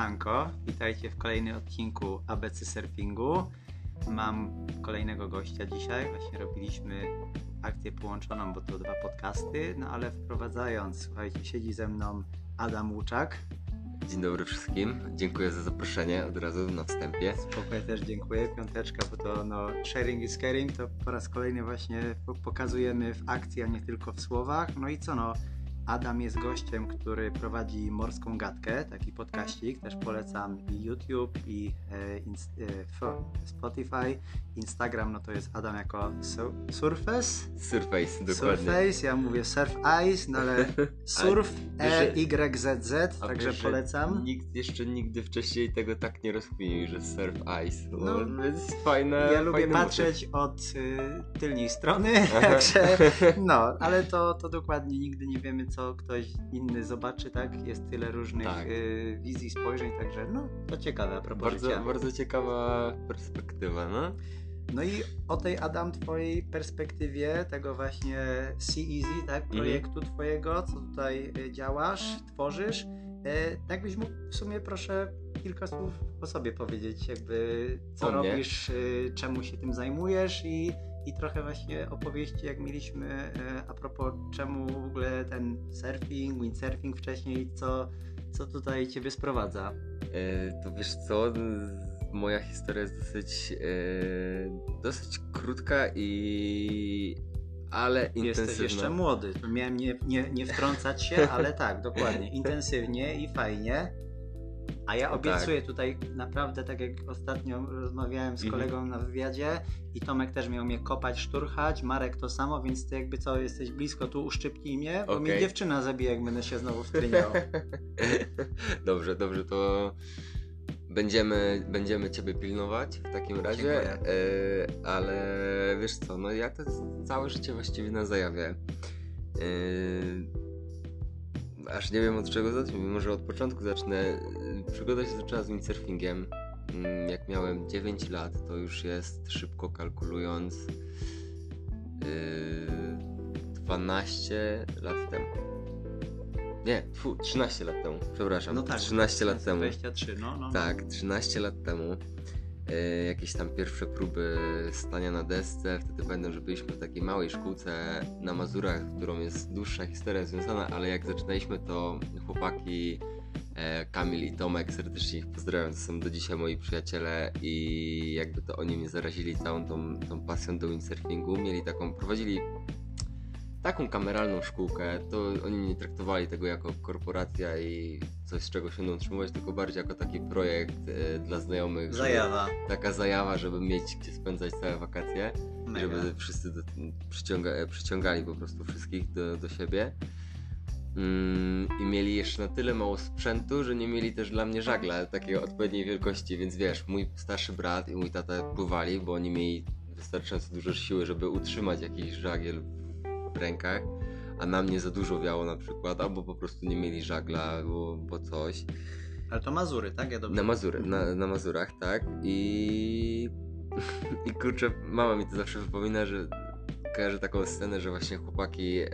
Siemanko, witajcie w kolejnym odcinku ABC Surfingu. Mam kolejnego gościa dzisiaj. Właśnie robiliśmy akcję połączoną, bo to dwa podcasty, no ale wprowadzając, słuchajcie, siedzi ze mną Adam Łuczak. Dzień dobry wszystkim. Dziękuję za zaproszenie od razu na wstępie. Spokojnie też dziękuję. Piąteczka, bo to no, sharing is caring, to po raz kolejny właśnie pokazujemy w akcji, a nie tylko w słowach. No i co no, Adam jest gościem, który prowadzi Morską Gadkę, taki podkaścik. Też polecam i YouTube, i e, e, Spotify. Instagram, no to jest Adam jako Surface. Surface, dokładnie. Surface, ja mówię Surf Ice, no ale Surf E-Y-Z-Z, także polecam. Nikt jeszcze nigdy wcześniej tego tak nie rozkminił, że Surf Ice. No, no jest fajne. Ja lubię patrzeć od y, tylnej strony, także no, ale to, to dokładnie nigdy nie wiemy, co ktoś inny zobaczy, tak? Jest tyle różnych tak. y, wizji, spojrzeń, także no, to ciekawe a propos bardzo, życia. Bardzo ciekawa perspektywa, no. No i o tej Adam twojej perspektywie, tego właśnie Sea Easy, tak? Mhm. Projektu twojego, co tutaj y, działasz, tworzysz. tak byś mógł w sumie proszę kilka słów o sobie powiedzieć, jakby co robisz, y, czemu się tym zajmujesz i i trochę właśnie opowieści, jak mieliśmy e, a propos czemu w ogóle ten surfing, windsurfing wcześniej, co, co tutaj Ciebie sprowadza? E, to wiesz co, moja historia jest dosyć, e, dosyć krótka i ale intensywna. Jesteś jeszcze młody. Miałem nie, nie, nie wtrącać się, ale tak, dokładnie. Intensywnie i fajnie. A ja obiecuję tak. tutaj naprawdę, tak jak ostatnio rozmawiałem z mhm. kolegą na wywiadzie i Tomek też miał mnie kopać, szturchać, Marek to samo, więc ty jakby co, jesteś blisko, tu uszczypnij mnie, bo okay. mnie dziewczyna zabije, jak będę się znowu wtryniał. dobrze, dobrze, to będziemy, będziemy ciebie pilnować w takim razie, e, ale wiesz co, no ja to całe życie właściwie na zajawie. E, aż nie wiem od czego zacząć, może od początku zacznę. Przygoda się zaczęła z windsurfingiem. Mm, jak miałem 9 lat, to już jest szybko kalkulując yy, 12 lat temu. Nie, fu, 13 lat temu, przepraszam. No tak, 13 lat temu. 23, no, no. Tak, 13 lat temu. E, jakieś tam pierwsze próby stania na desce. Wtedy pamiętam, że byliśmy w takiej małej szkółce na Mazurach, którą jest dłuższa historia związana, ale jak zaczynaliśmy, to chłopaki e, Kamil i Tomek, serdecznie ich pozdrawiam, to są do dzisiaj moi przyjaciele i jakby to oni mnie zarazili całą tą, tą pasją do windsurfingu. Mieli taką, prowadzili taką kameralną szkółkę, to oni nie traktowali tego jako korporacja i coś, z czego się będą utrzymywać, tylko bardziej jako taki projekt e, dla znajomych. Zajawa. Żeby, taka zajawa, żeby mieć gdzie spędzać całe wakacje. Mega. Żeby wszyscy do, przyciąga, e, przyciągali po prostu wszystkich do, do siebie. Mm, I mieli jeszcze na tyle mało sprzętu, że nie mieli też dla mnie żagla takiej odpowiedniej wielkości, więc wiesz, mój starszy brat i mój tata pływali, bo oni mieli wystarczająco dużo siły, żeby utrzymać jakiś żagiel rękach, a na mnie za dużo wiało na przykład, albo po prostu nie mieli żagla, bo, bo coś. Ale to Mazury, tak? Ja dobrze... Na Mazury, na, na Mazurach, tak. I... I kurczę, mama mi to zawsze wypomina, że kojarzę taką scenę, że właśnie chłopaki, e,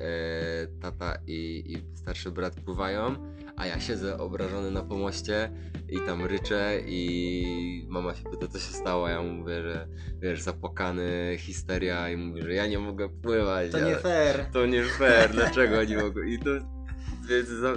tata i, i starszy brat pływają, a ja siedzę obrażony na pomoście i tam ryczę i mama się pyta, co się stało, ja mówię, że wiesz, zapłakany, histeria i mówię, że ja nie mogę pływać. To nie fair. To nie fair, dlaczego nie mogę? I to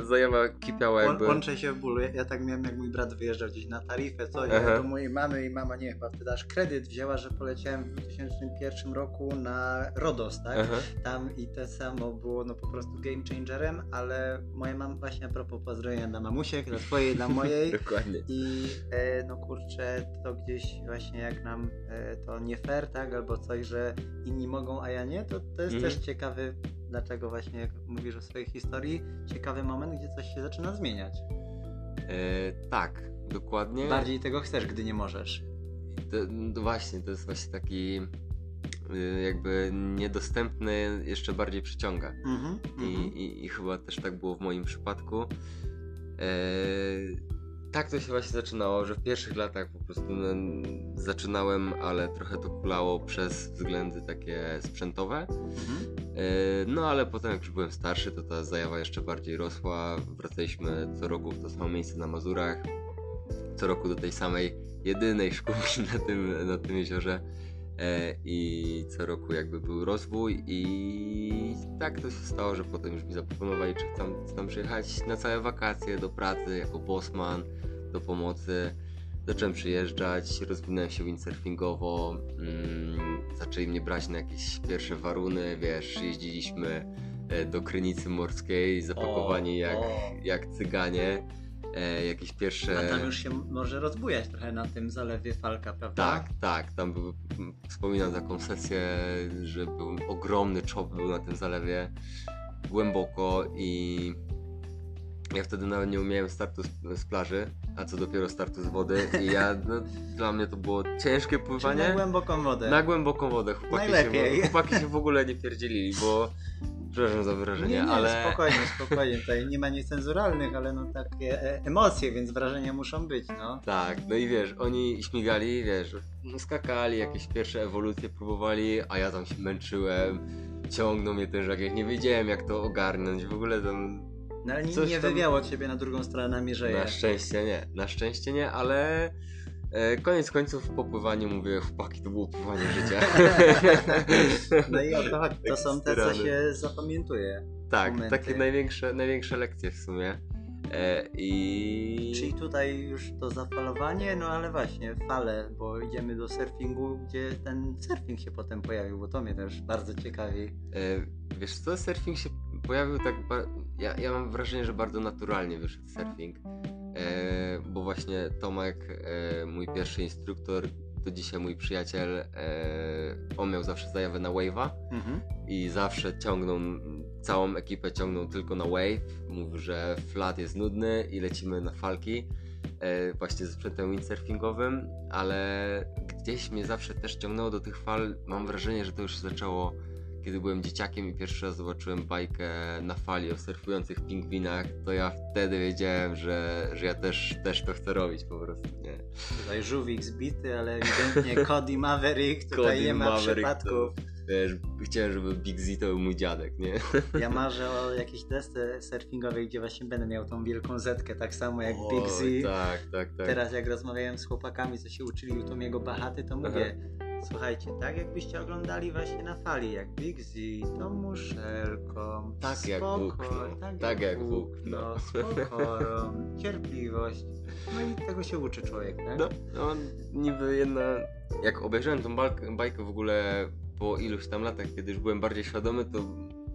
zajawa kipiała jakby. Łączę się w bólu. Ja, ja, tak miałem, jak mój brat wyjeżdżał gdzieś na tarifę, co ja do mojej mamy i mama nie chyba wtedy aż kredyt wzięła, że poleciałem w 2001 roku na Rodos, tak? Aha. Tam i to samo było no po prostu game changerem, ale moja mama właśnie a propos pozdrowienia dla mamusiek, dla twojej, dla mojej. Dokładnie. I e, no kurczę, to gdzieś właśnie jak nam e, to nie fair, tak? Albo coś, że inni mogą, a ja nie, to, to jest mm. też ciekawy dlaczego właśnie jak mówisz o swojej historii, ciekawy moment, gdzie coś się zaczyna zmieniać. E, tak, dokładnie. Bardziej tego chcesz, gdy nie możesz. To, no właśnie, to jest właśnie taki y, jakby niedostępny jeszcze bardziej przyciąga. Mm-hmm, I, mm-hmm. I, I, chyba też tak było w moim przypadku. E, tak to się właśnie zaczynało, że w pierwszych latach po prostu no, zaczynałem, ale trochę to kulało przez względy takie sprzętowe. Mhm. E, no ale potem jak już byłem starszy, to ta zajawa jeszcze bardziej rosła. Wracaliśmy co roku w to samo miejsce na Mazurach. co roku do tej samej, jedynej szkółki na tym, na tym jeziorze. E, I co roku jakby był rozwój i tak to się stało, że potem już mi zaproponowali, czy chcę, tam przyjechać na całe wakacje do pracy jako bosman, do pomocy. Zacząłem przyjeżdżać, rozwinąłem się windsurfingowo, mm, zaczęli mnie brać na jakieś pierwsze waruny, wiesz, jeździliśmy e, do Krynicy Morskiej, zapakowani jak, jak cyganie, e, jakieś pierwsze... A tam już się może rozbujać trochę na tym zalewie Falka, prawda? Tak, tak, tam był, wspominam taką sesję, że był ogromny czop był na tym zalewie, głęboko i ja wtedy nawet nie umiałem startu z, z plaży, a co dopiero startu z wody i ja, no, dla mnie to było ciężkie Czyli pływanie. na głęboką wodę. Na głęboką wodę chłopaki Najlepiej. się, chłopaki się w ogóle nie pierdzielili, bo przepraszam za wyrażenie, nie, nie, ale spokojnie, spokojnie. Tutaj nie ma niecenzuralnych, ale no takie e, emocje, więc wrażenia muszą być, no. tak, no i wiesz, oni śmigali, wiesz, skakali, jakieś pierwsze ewolucje próbowali, a ja tam się męczyłem, ciągnął mnie ten żagiel, nie wiedziałem jak to ogarnąć, w ogóle tam No ale nie, Coś nie tam- wywiało ciebie na drugą stronę na szczęście nie, na szczęście nie, ale e, koniec końców po pływaniu mówię, chłopaki, to było pływanie życia. No i o to. To są te, co się zapamiętuje. Tak, momenty. takie największe, największe lekcje w sumie. E, I Czyli tutaj już to zafalowanie, no ale właśnie fale, bo idziemy do surfingu, gdzie ten surfing się potem pojawił, bo to mnie też bardzo ciekawi. e, wiesz co, surfing się pojawił tak, ja, ja mam wrażenie, że bardzo naturalnie wyszedł surfing. E, bo właśnie Tomek, e, mój pierwszy instruktor, to dzisiaj mój przyjaciel, e, on miał zawsze zajawę na wave'a. Mhm. i zawsze ciągną, całą ekipę ciągną tylko na wave. Mówił, że flat jest nudny i lecimy na falki. E, właśnie ze sprzętem windsurfingowym, ale gdzieś mnie zawsze też ciągnęło do tych fal. Mam wrażenie, że to już się zaczęło, kiedy byłem dzieciakiem i pierwszy raz zobaczyłem bajkę na fali o surfujących pingwinach, to ja wtedy wiedziałem, że, że ja też, też to chcę robić po prostu, nie? Tutaj żółwik zbity, ale ewidentnie Cody Maverick, tutaj Cody nie ma Maverick przypadków. Wiesz, chciałem, żeby Big Z to był mój dziadek, nie? Ja marzę o jakiejś desce surfingowej, gdzie właśnie będę miał tą wielką zetkę, tak samo jak Oj, Big Z. Tak, tak, tak. Teraz jak rozmawiałem z chłopakami, co się uczyli u Tomiego Bachaty, to mówię, słuchajcie, tak jakbyście oglądali właśnie na fali, jak Big Z, tą muszelką, Tak jak spokój, Bóg, no. tak, Tak jak jak Bóg, Bóg, no, pokorą, cierpliwość, no i tego się uczy człowiek, tak? No, no niby jedna. Jak obejrzałem tą bajkę, bajkę w ogóle po iluś tam latach, kiedy już byłem bardziej świadomy, to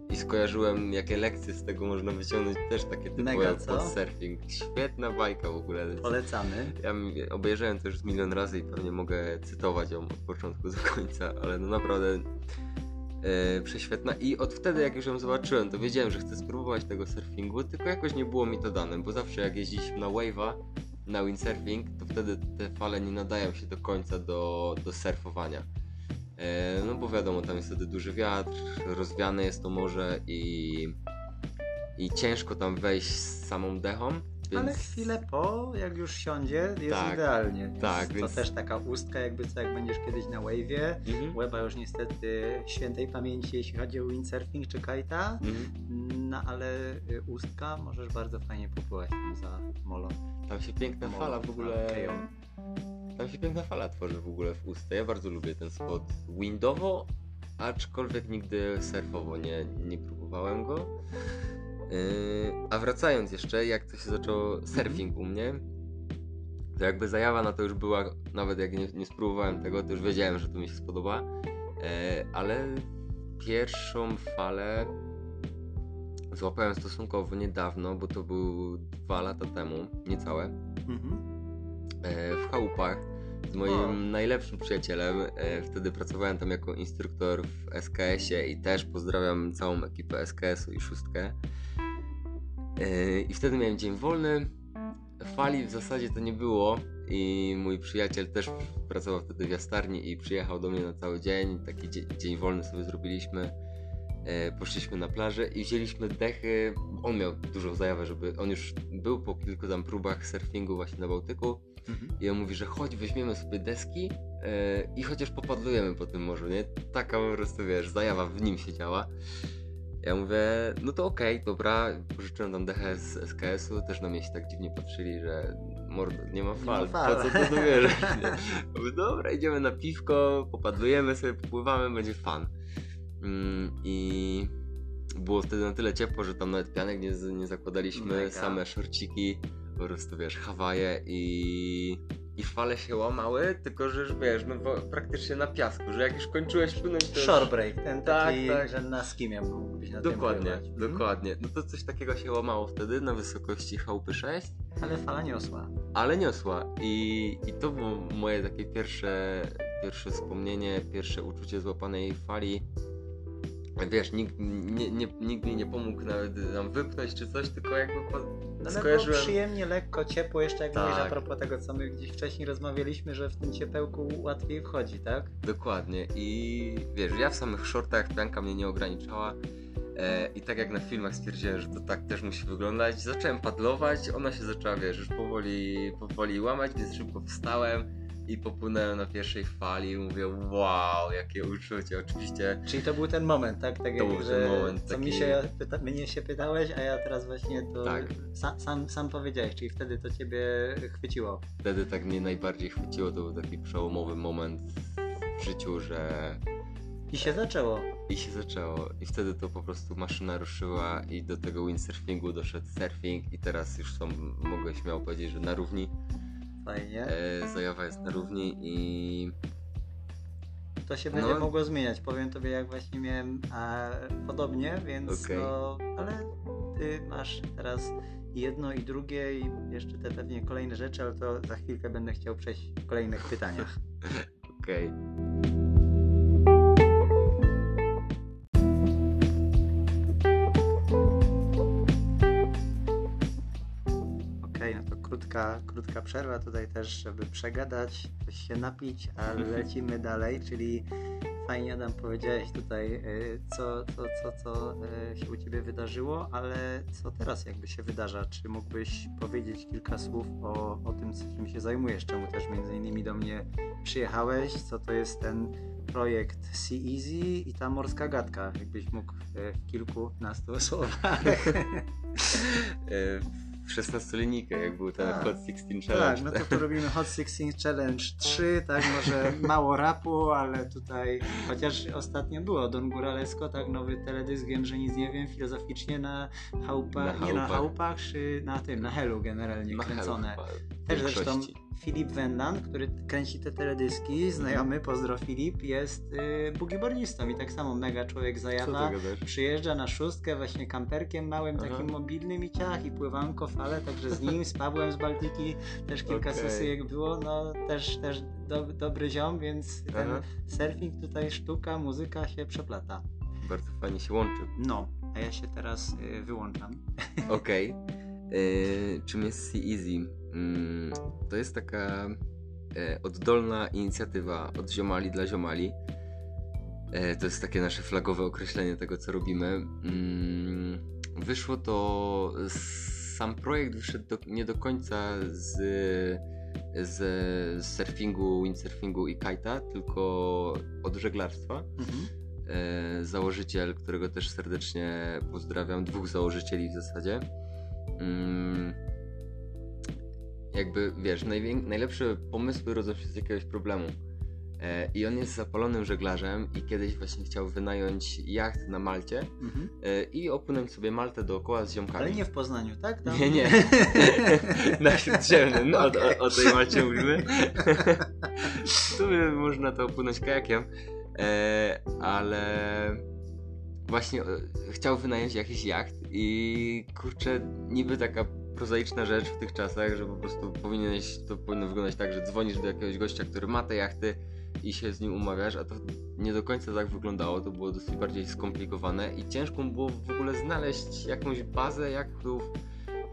i skojarzyłem, jakie lekcje z tego można wyciągnąć, też takie typowe Mega, co? surfing. Świetna bajka w ogóle. Polecamy. Ja obejrzałem to już milion razy i pewnie mogę cytować ją od początku do końca, ale no naprawdę e, prześwietna. I od wtedy, jak już ją zobaczyłem, to wiedziałem, że chcę spróbować tego surfingu, tylko jakoś nie było mi to dane, bo zawsze jak jeździliśmy na wave'a, na windsurfing, to wtedy te fale nie nadają się do końca do, do surfowania. E, no bo wiadomo, tam jest wtedy duży wiatr, rozwiane jest to morze i, i ciężko tam wejść z samą dechą. Więc... Ale chwilę po, jak już siądzie, jest Tak, idealnie. tak, to więc- też taka ustka, jakby co, jak będziesz kiedyś na wave'ie. Mhm. Łeba już niestety świętej pamięci, jeśli chodzi o windsurfing czy kajta. Mhm. No ale y, ustka możesz bardzo fajnie popływać tam za molą. Tam się piękna fala w ogóle. Tam się piękna fala tworzy w ogóle w ustę. Ja bardzo lubię ten spot windowo, aczkolwiek nigdy surfowo nie, nie próbowałem go. Yy, a wracając jeszcze, jak to się zaczęło surfing u mnie, to jakby zajawa na to już była, nawet jak nie, nie spróbowałem tego, to już wiedziałem, że to mi się spodoba. Yy, ale pierwszą falę złapałem stosunkowo niedawno, bo to był dwa lata temu, niecałe Mhm. E, w chałupach z moim O. najlepszym przyjacielem. E, Wtedy pracowałem tam jako instruktor w SKS-ie i też pozdrawiam całą ekipę SKS-u i szóstkę. E, I wtedy miałem dzień wolny. Fali w zasadzie to nie było i mój przyjaciel też pracował wtedy w jastarni i przyjechał do mnie na cały dzień. Taki dzie- dzień wolny sobie zrobiliśmy. Poszliśmy na plażę i wzięliśmy dechy. On miał dużą zajawę, żeby. On już był po kilku tam próbach surfingu właśnie na Bałtyku. Mhm. I on mówi, że chodź, weźmiemy sobie deski e, i chociaż popadlujemy po tym morzu, nie? Taka po prostu, wiesz, zajawa w nim się działa. Ja mówię, no to okej, dobra, pożyczyłem tam dechę z SKS-u, też na mnie się tak dziwnie patrzyli, że mordo, nie ma fal, ma fal. po co to wierzysz? Mówię, dobra, idziemy na piwko, popadujemy sobie, popływamy, będzie fan. Mm, I było wtedy na tyle ciepło, że tam nawet pianek nie, nie zakładaliśmy, Mega. same szorciki, po prostu wiesz, Hawaje i, i fale się łamały, tylko że już wiesz, no bo praktycznie na piasku, że jak już kończyłeś płynąć, to Shore break, ten Tak, taki, tak. że na skimie mógłbyś na tym Dokładnie, pływać. Mhm. dokładnie. No to coś takiego się łamało wtedy na wysokości chałupy 6, Ale fala niosła. ale niosła. I, i to było moje takie pierwsze, pierwsze wspomnienie, pierwsze uczucie złapanej fali. Wiesz, nikt, nie, nie, nikt mi nie pomógł nawet nam wypchnąć czy coś, tylko jakby po, ale było skojarzyłem... przyjemnie, lekko, ciepło, jeszcze jak mówisz Tak. a propos tego, co my gdzieś wcześniej rozmawialiśmy, że w tym ciepełku łatwiej wchodzi, tak? Dokładnie. I wiesz, ja w samych shortach pianka mnie nie ograniczała. E, I tak jak na filmach stwierdziłem, że to tak też musi wyglądać, zacząłem padlować, ona się zaczęła, wiesz, już powoli, powoli łamać, więc szybko wstałem i popłynąłem na pierwszej fali i mówię, wow, jakie uczucie. Oczywiście Czyli to był ten moment, tak? tak To był ten moment co taki- mi się, pyta, mnie się pytałeś, a ja teraz właśnie to Tak. sa, sam, sam powiedziałeś, czyli wtedy to ciebie chwyciło. wtedy tak mnie najbardziej chwyciło, to był taki przełomowy moment w życiu, że I się zaczęło. i się zaczęło. I wtedy to po prostu maszyna ruszyła i do tego windsurfingu doszedł surfing i teraz już są, mogę śmiało powiedzieć, że na równi. Fajnie. E, Zajawa jest na równi i To się no. będzie mogło zmieniać. Powiem tobie, jak właśnie miałem a, podobnie, więc Okej. no, ale ty masz teraz jedno i drugie i jeszcze te pewnie kolejne rzeczy, ale to za chwilkę będę chciał przejść w kolejnych pytaniach. okej. Okej, krótka, krótka przerwa tutaj też, żeby przegadać, coś się napić, ale lecimy dalej, czyli fajnie Adam powiedziałeś tutaj, y, co, co, co, co y, się u Ciebie wydarzyło, ale co teraz jakby się wydarza? Czy mógłbyś powiedzieć kilka słów o, o tym, co- czym się zajmujesz, czemu też między innymi do mnie przyjechałeś, co to jest ten projekt Sea Easy i ta morska gadka, jakbyś mógł y, w kilkunastu słowach. W 16 linijkę, jak był ten Tak. Hot 16 Tak, Challenge. no to tu robimy Hot 16 Challenge 3, tak, może mało rapu, ale tutaj, chociaż ostatnio było Don Góralesko, tak, nowy teledysk, wiem, że nic nie wiem, filozoficznie na chałupach, nie na chałupach. czy na tym, na helu generalnie Na kręcone. w Też zresztą. Filip Wendan, który kręci te teledyski, znajomy, pozdro Filip, jest y, boogieboardistą i tak samo mega człowiek zajawa. gadasz? Przyjeżdża na szóstkę właśnie kamperkiem małym, Aha. takim mobilnym i ciach i pływanko, fale, także z nim, z Pawłem z Baltyki też kilka Okej. sesyjek było, no też, też do, dobry ziom, więc ten Aha. surfing tutaj, sztuka, muzyka się przeplata. Bardzo fajnie się łączy. No, a ja się teraz y, wyłączam. Okej. E, Czym jest Sea Easy? Mm, To jest taka e, oddolna inicjatywa od ziomali dla ziomali. E, To jest takie nasze flagowe określenie tego, co robimy. Mm, Wyszło to. Sam projekt wyszedł do, nie do końca z, z, surfingu, windsurfingu i kajta, tylko od żeglarstwa. Mhm. e, założyciel, którego też serdecznie pozdrawiam, dwóch założycieli w zasadzie. Mm, jakby wiesz, najlepsze pomysły rodzą się z jakiegoś problemu. E, I on jest zapalonym żeglarzem i kiedyś właśnie chciał wynająć jacht na Malcie Mhm. e, i opłynąć sobie Maltę dookoła z ziomkami. Ale nie w Poznaniu, tak? Tam... Nie, nie. Na śródziemnym, no, Okej. o, o tej Malcie mówimy. tu można to opłynąć kajakiem, e, ale właśnie e, chciał wynająć jakiś jacht i kurczę, niby taka prozaiczna rzecz w tych czasach, że po prostu powinieneś, to powinno wyglądać tak, że dzwonisz do jakiegoś gościa, który ma te jachty i się z nim umawiasz, a to nie do końca tak wyglądało, to było dosyć bardziej skomplikowane i ciężko było w ogóle znaleźć jakąś bazę jachtów,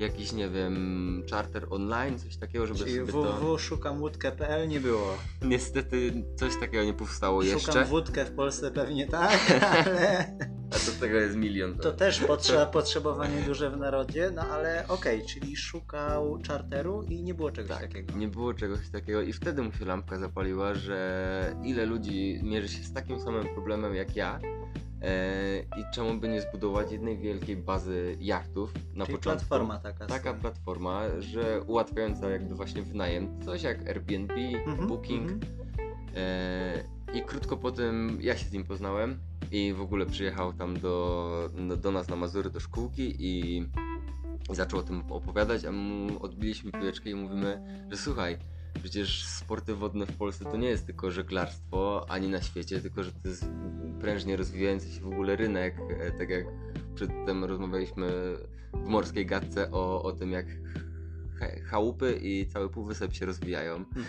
jakiś, nie wiem, charter online, coś takiego, żeby Czyli sobie to... www.szukamłódkę.pl nie było. Niestety coś takiego nie powstało Szukam jeszcze, wódkę w Polsce pewnie tak, ale a do tego jest milion. to też potrzeba, potrzebowanie duże w narodzie, no ale okej, czyli szukał czarteru i nie było czegoś Tak, takiego. nie było czegoś takiego i wtedy mu się lampka zapaliła, że ile ludzi mierzy się z takim samym problemem jak ja I czemu by nie zbudować jednej wielkiej bazy jachtów na Czyli początku? platforma taka. Taka sobie. platforma, że ułatwiająca jakby właśnie wynajem, coś jak Airbnb, Mhm, Booking. mhm. E, I krótko po tym ja się z nim poznałem i w ogóle przyjechał tam do, no, do nas na Mazury, do szkółki i zaczął o tym opowiadać, a mu odbiliśmy piłeczkę i mówimy, że słuchaj, przecież sporty wodne w Polsce to nie jest tylko żeglarstwo, ani na świecie, tylko że to jest prężnie rozwijający się w ogóle rynek, e, tak jak przedtem rozmawialiśmy w Morskiej Gadce o, o tym, jak chałupy i cały półwysep się rozwijają Mhm.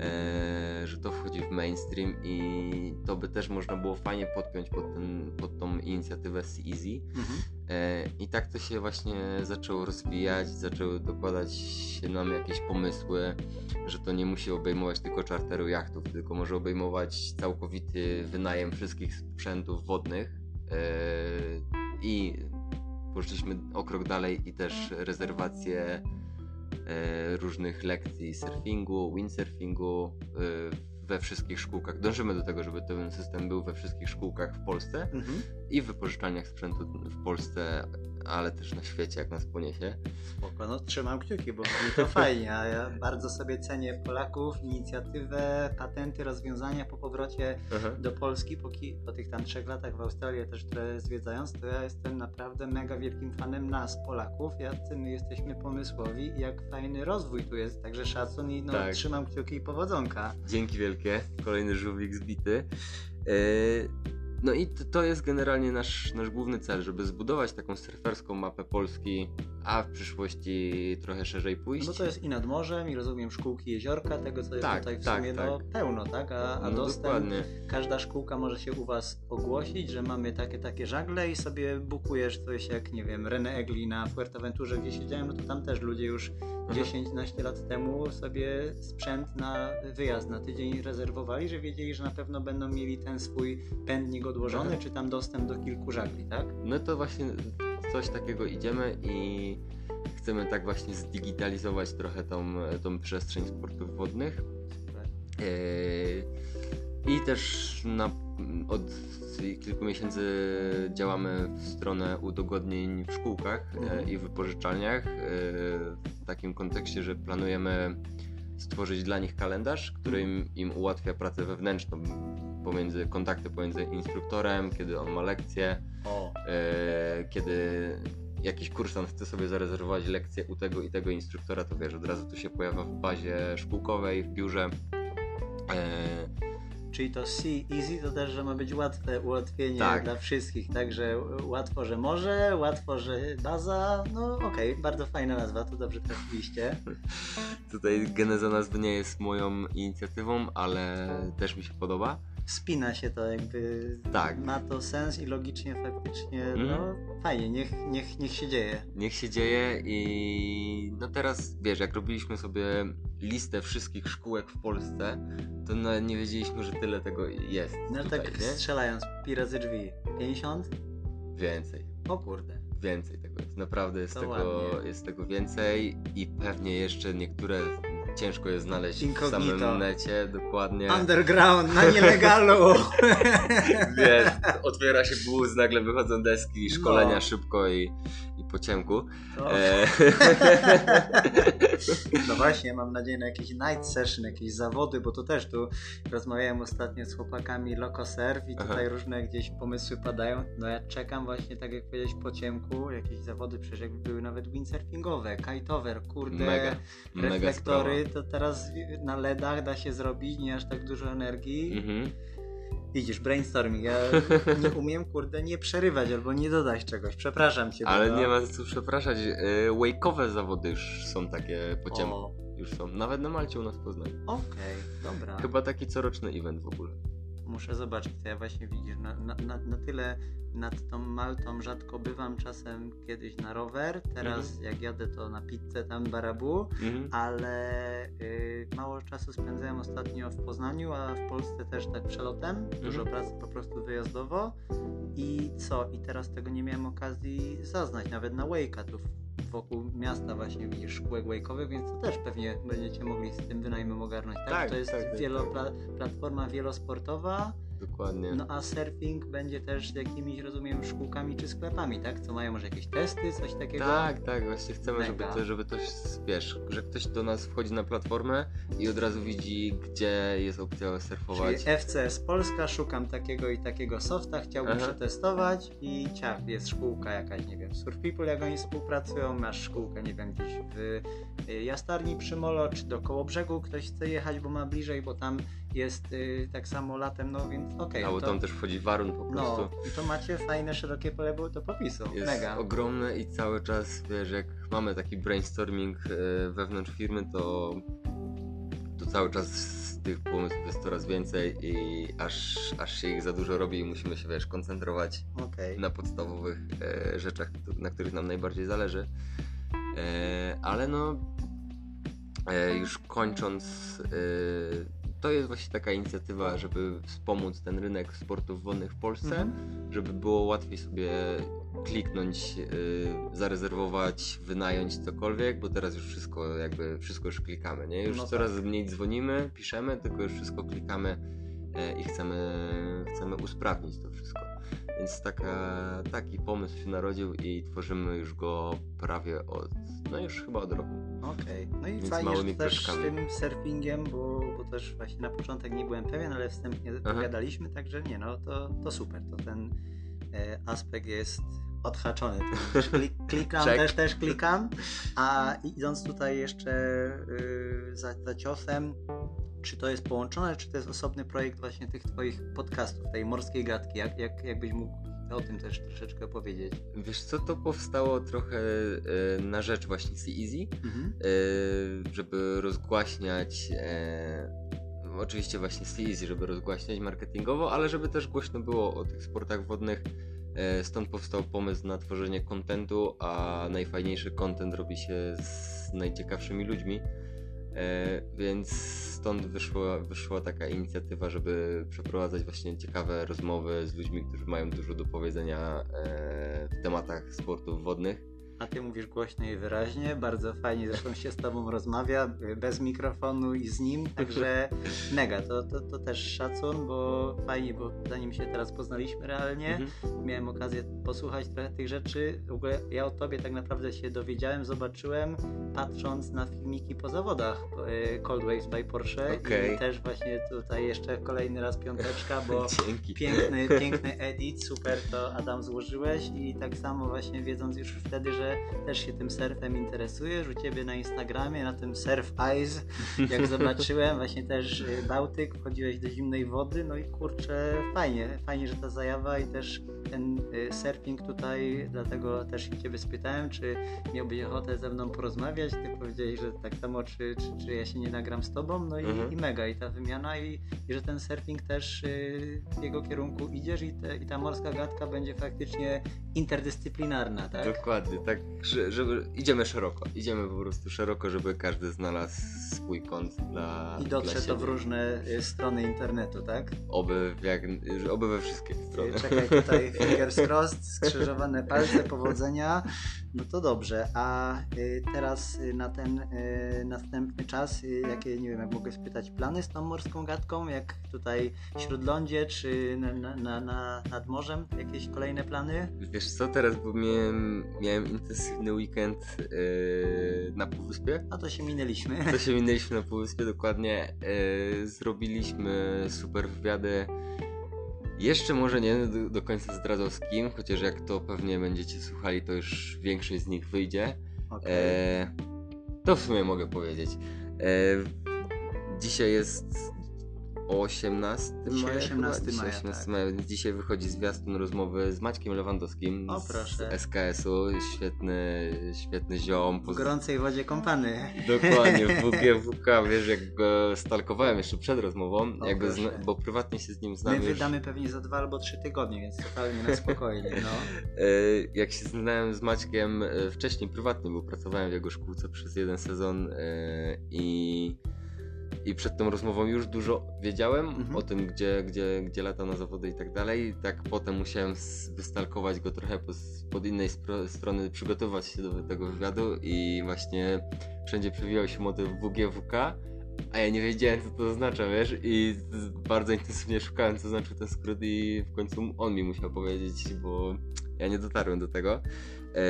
e, że to wchodzi w mainstream i to by też można było fajnie podpiąć pod, ten, pod tą inicjatywę Sea Easy. Mhm. E, I tak to się właśnie zaczęło rozwijać, zaczęły dokładać się nam jakieś pomysły, że to nie musi obejmować tylko czarteru jachtów, tylko może obejmować całkowity wynajem wszystkich sprzętów wodnych. E, I poszliśmy o krok dalej i też rezerwacje różnych lekcji surfingu, windsurfingu e, we wszystkich szkółkach. Dążymy do tego, żeby ten system był we wszystkich szkółkach w Polsce Mhm. i w wypożyczalniach sprzętu w Polsce, ale też na świecie, jak nas poniesie. Spoko, no trzymam kciuki, bo brzmi to fajnie, a ja bardzo sobie cenię Polaków, inicjatywę, patenty, rozwiązania po powrocie do Polski po, ki- po tych tam trzech latach w Australii też trochę zwiedzając, to ja jestem naprawdę mega wielkim fanem nas, Polaków, jacy my jesteśmy pomysłowi i jak fajny rozwój tu jest, także szacun i no, Tak. trzymam kciuki i powodzonka. Dzięki wielkie, kolejny żółwik zbity. E, No i to- jest generalnie nasz, nasz główny cel, żeby zbudować taką surferską mapę Polski, a w przyszłości trochę szerzej pójść. No bo to jest i nad morzem, i rozumiem szkółki, jeziorka, tego co jest Tak, tutaj w tak, sumie no, tak. pełno, tak? A, a no dostęp dokładnie. każda szkółka może się u Was ogłosić, że mamy takie, takie żagle i sobie bukujesz coś jak, nie wiem, René Egli na Fuerteventurze, gdzie siedziałem, no to tam też ludzie już Mhm. 10-11 lat temu sobie sprzęt na wyjazd na tydzień rezerwowali, że wiedzieli, że na pewno będą mieli ten swój pędnik odłożony, Mhm. czy tam dostęp do kilku żagli, tak? No to właśnie coś takiego idziemy i chcemy tak właśnie zdigitalizować trochę tą, tą przestrzeń sportów wodnych. Eee, I też na, od kilku miesięcy działamy w stronę udogodnień w szkółkach e, Mhm. i wypożyczalniach. e, W takim kontekście, że planujemy stworzyć dla nich kalendarz, który im, im ułatwia pracę wewnętrzną pomiędzy kontakty pomiędzy instruktorem, kiedy on ma lekcje, O, e, kiedy jakiś kursant chce sobie zarezerwować lekcję u tego i tego instruktora, to wiesz, od razu to się pojawia w bazie szkółkowej, w biurze. E, czyli to Sea Easy to też, że ma być łatwe ułatwienie Tak. dla wszystkich, także łatwo, że może, łatwo, że baza, no okej, bardzo fajna nazwa, to dobrze trafiliście. tutaj geneza nazwy nie jest moją inicjatywą, ale też mi się podoba. Spina się to jakby, Tak. ma to sens i logicznie faktycznie, Mhm. no fajnie, niech, niech, niech się dzieje. Niech się dzieje i no teraz wiesz, jak robiliśmy sobie listę wszystkich szkółek w Polsce, to nie wiedzieliśmy, że tyle tego jest. No tutaj, tak nie? strzelając, pi razy drzwi, 50? Więcej. O kurde. Więcej tego jest. Naprawdę jest To tego, ładnie. jest tego więcej i pewnie jeszcze niektóre ciężko jest znaleźć w Incognito. samym necie, dokładnie. Underground, na nielegalu! Wiesz, otwiera się bus, nagle wychodzą deski, szkolenia No. szybko i po ciemku. To- E, No właśnie, mam nadzieję na jakiś night session, jakieś zawody, bo to też tu rozmawiałem ostatnio z chłopakami Loco Surf i tutaj Aha. różne gdzieś pomysły padają. No ja czekam właśnie, tak jak powiedziałeś, po ciemku, jakieś zawody, przecież jakby były nawet windsurfingowe, kiteover, kurde, mega, mega reflektory, to teraz na LEDach da się zrobić, nie aż tak dużo energii. Mhm. Widzisz, brainstorming, ja nie umiem, kurde, nie przerywać albo nie dodać czegoś, przepraszam cię. Ale nie ma co przepraszać. E, Wake'owe zawody już są takie po ciemku. Już są. Nawet na Malcie u nas w Poznaniu. Okej, dobra. Chyba taki coroczny event w ogóle. Muszę zobaczyć, to ja właśnie widzisz, na, na, na, na tyle nad tą Maltą rzadko bywam, czasem kiedyś na rower, teraz Mhm. jak jadę to na pizzę tam barabu, Mhm. ale y, mało czasu spędzałem ostatnio w Poznaniu, a w Polsce też tak przelotem, dużo Mhm. pracy po prostu wyjazdowo i co, i teraz tego nie miałem okazji zaznać, nawet na Wake'a tu w- wokół miasta właśnie widzisz szkółek wake'owych, więc to też pewnie będziecie mogli z tym wynajmem ogarnąć, tak? Tak, to jest tak, tak, wielopla- platforma wielosportowa, dokładnie. No a surfing będzie też z jakimiś, rozumiem, szkółkami czy sklepami, tak? Co mają może jakieś testy, coś takiego? Tak, tak, właśnie chcemy, żeby Mega. to, żeby to, wiesz, że ktoś do nas wchodzi na platformę i od razu widzi, gdzie jest opcja Czyli surfować. FCS Polska, szukam takiego i takiego softa, chciałbym Aha. przetestować i ciach, jest szkółka jakaś, nie wiem, Surf People, jak oni współpracują, masz szkółkę, nie wiem, gdzieś w y, Jastarni przy Molo, czy do Kołobrzegu ktoś chce jechać, bo ma bliżej, bo tam jest y, tak samo latem, no więc okej. Albo to, tam też wchodzi warun po prostu. No, i to macie fajne, szerokie pole do popisu, jest mega. ogromne i cały czas, wiesz, jak mamy taki brainstorming e, wewnątrz firmy, to, to cały czas tych pomysłów jest coraz więcej i aż, aż się ich za dużo robi i musimy się, wiesz, koncentrować Okej. na podstawowych e, rzeczach, na których nam najbardziej zależy. E, ale no, e, już kończąc, e, to jest właśnie taka inicjatywa, żeby wspomóc ten rynek sportów wodnych w Polsce, Mhm. żeby było łatwiej sobie kliknąć, e, zarezerwować, wynająć cokolwiek, bo teraz już wszystko jakby, wszystko już klikamy, nie? Już No coraz mniej dzwonimy, piszemy, tylko już wszystko klikamy e, i chcemy, chcemy usprawnić to wszystko. Więc taka, taki pomysł się narodził i tworzymy już go prawie od, no już chyba od roku. Okej, no i Więc fajnie, że małymi też z tym surfingiem, bo, bo też właśnie na początek nie byłem pewien, ale wstępnie Aha. pogadaliśmy, także nie no, to, to super, to ten e, aspekt jest odhaczony. Klik, klikam, Check. też, też klikam, a idąc tutaj jeszcze y, za, za ciosem, czy to jest połączone, czy to jest osobny projekt właśnie tych twoich podcastów, tej morskiej gadki, jak, jak, jakbyś mógł o tym też troszeczkę powiedzieć? Wiesz co, to powstało trochę e, na rzecz właśnie Sea Easy, Mhm. e, żeby rozgłaśniać e, oczywiście właśnie Sea Easy, żeby rozgłaśniać marketingowo, ale żeby też głośno było o tych sportach wodnych. Stąd powstał pomysł na tworzenie kontentu, a najfajniejszy content robi się z najciekawszymi ludźmi. E, więc stąd wyszła, wyszła taka inicjatywa, żeby przeprowadzać właśnie ciekawe rozmowy z ludźmi, którzy mają dużo do powiedzenia e, w tematach sportów wodnych. A ty mówisz głośno i wyraźnie, bardzo fajnie zresztą się z tobą rozmawia, bez mikrofonu i z nim, także mega, to, to, to też szacun, bo fajnie, bo zanim się teraz poznaliśmy realnie, Mhm. miałem okazję posłuchać trochę tych rzeczy, w ogóle ja o tobie tak naprawdę się dowiedziałem, zobaczyłem, patrząc na filmiki po zawodach y, Cold Waves by Porsche Okej. i też właśnie tutaj jeszcze kolejny raz piąteczka, bo Dzięki. Piękny, piękny edit, super to Adam złożyłeś i tak samo właśnie wiedząc już wtedy, że też się tym surfem interesujesz, u Ciebie na Instagramie, na tym Surf Eyes, jak zobaczyłem, właśnie też y, Bałtyk, wchodziłeś do zimnej wody, no i kurczę, fajnie, fajnie, że ta zajawa i też ten y, surfing tutaj, dlatego też się Ciebie spytałem, czy miałbyś ochotę ze mną porozmawiać, Ty powiedziałeś, że tak samo, czy, czy, czy ja się nie nagram z Tobą, no i, Mhm. i mega, i ta wymiana i, i że ten surfing też y, w jego kierunku idziesz i, te, i ta morska gadka będzie faktycznie interdyscyplinarna, tak? Dokładnie, tak, że- żeby idziemy szeroko, idziemy po prostu szeroko, żeby każdy znalazł swój kąt dla I dotrze dla to w różne y, strony internetu, tak? Oby, jak, oby we wszystkie strony. Y, Czekaj tutaj, fingers crossed, skrzyżowane palce, powodzenia. No to dobrze, a y, teraz y, na ten y, następny czas, jakie, nie wiem, jak mogę spytać, plany z tą morską gadką? Jak tutaj śródlądzie, czy na, na, na, nad morzem? Jakieś kolejne plany? Wiesz co, teraz bo miałem, miałem intensywny weekend yy, na Półwyspie. A to się minęliśmy. To się minęliśmy na Półwyspie dokładnie. Yy, zrobiliśmy super wywiady. Jeszcze może nie do, do końca zdradzał z kim, chociaż jak to pewnie będziecie słuchali, to już większość z nich wyjdzie. Okej. E, to w sumie mogę powiedzieć. E, dzisiaj jest 18 Dzisiaj maja. 18 chyba. Dzisiaj maja, 18 tak. maja, dzisiaj wychodzi zwiastun rozmowy z Maćkiem Lewandowskim O, proszę. z SKS-u. Świetny, świetny ziom. W gorącej wodzie kąpany. Dokładnie, w WGWK, wiesz, jak go stalkowałem jeszcze przed rozmową, O, jak go proszę. zna- bo prywatnie się z nim My znam już. wydamy pewnie za dwa albo trzy tygodnie, więc totalnie na spokojnie. No. E, jak się znałem z Maćkiem e, wcześniej prywatnie, bo pracowałem w jego szkółce przez jeden sezon e, i, i przed tą rozmową już dużo wiedziałem Mhm. o tym, gdzie, gdzie, gdzie lata na zawody i tak dalej. Tak potem musiałem wystalkować go trochę pod, pod innej strony, przygotować się do tego wywiadu i właśnie wszędzie przewijał się motyw WGWK, A ja nie wiedziałem, co to oznacza, wiesz? I bardzo intensywnie szukałem, co znaczył ten skrót i w końcu on mi musiał powiedzieć, bo ja nie dotarłem do tego. E,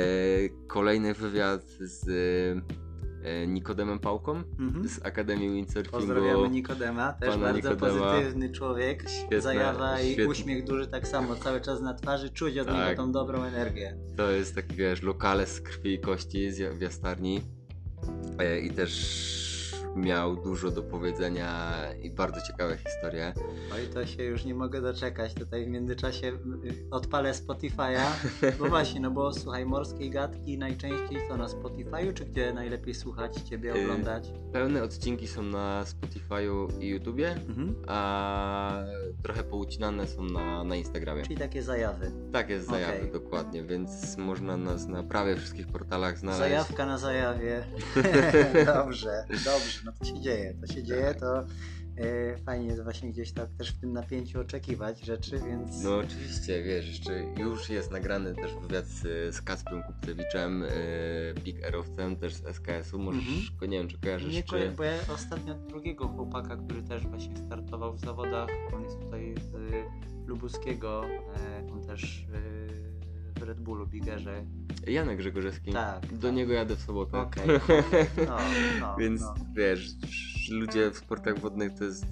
kolejny wywiad z Nikodemem Pałką Mhm. z Akademii Windsurfingu. Pozdrawiamy Nikodema, też Pana bardzo Nikodema. pozytywny człowiek. Świetne, Zajawa i świetne. uśmiech duży tak samo, cały czas na twarzy, czuć od Tak. niego tą dobrą energię. To jest taki, wiesz, lokale z krwi i kości z w jastarni e, i też miał dużo do powiedzenia i bardzo ciekawe historie. Oj, to się już nie mogę doczekać. Tutaj w międzyczasie y, odpalę Spotify'a. Bo właśnie, no bo słuchaj, morskiej gadki najczęściej co na Spotify'u, czy gdzie najlepiej słuchać Ciebie, Y, oglądać? Pełne odcinki są na Spotify'u i YouTubie, Mhm. a trochę poucinane są na, na Instagramie. Czyli takie zajawy. Tak jest zajawy, Okej. dokładnie, więc można nas na prawie wszystkich portalach znaleźć. Zajawka na zajawie. dobrze, dobrze, no to się dzieje, to się dzieje, to e, fajnie jest właśnie gdzieś tak też w tym napięciu oczekiwać rzeczy, więc No oczywiście, wiesz, jeszcze już jest nagrany też wywiad z, z Kacprem Kupcewiczem, yy, Big Aerowcem, też z SKS-u, możesz, Mhm. go nie wiem czy kojarzysz, nie czy... bo ja ostatnio drugiego chłopaka, który też właśnie startował w zawodach, on jest tutaj z Lubuskiego, e, on też w Red Bullu, Bigerze. Janek Grzegorzewski. Tak, Do tak. niego jadę w sobotę. Okej, no, no, Więc no. wiesz, ludzie w sportach wodnych to jest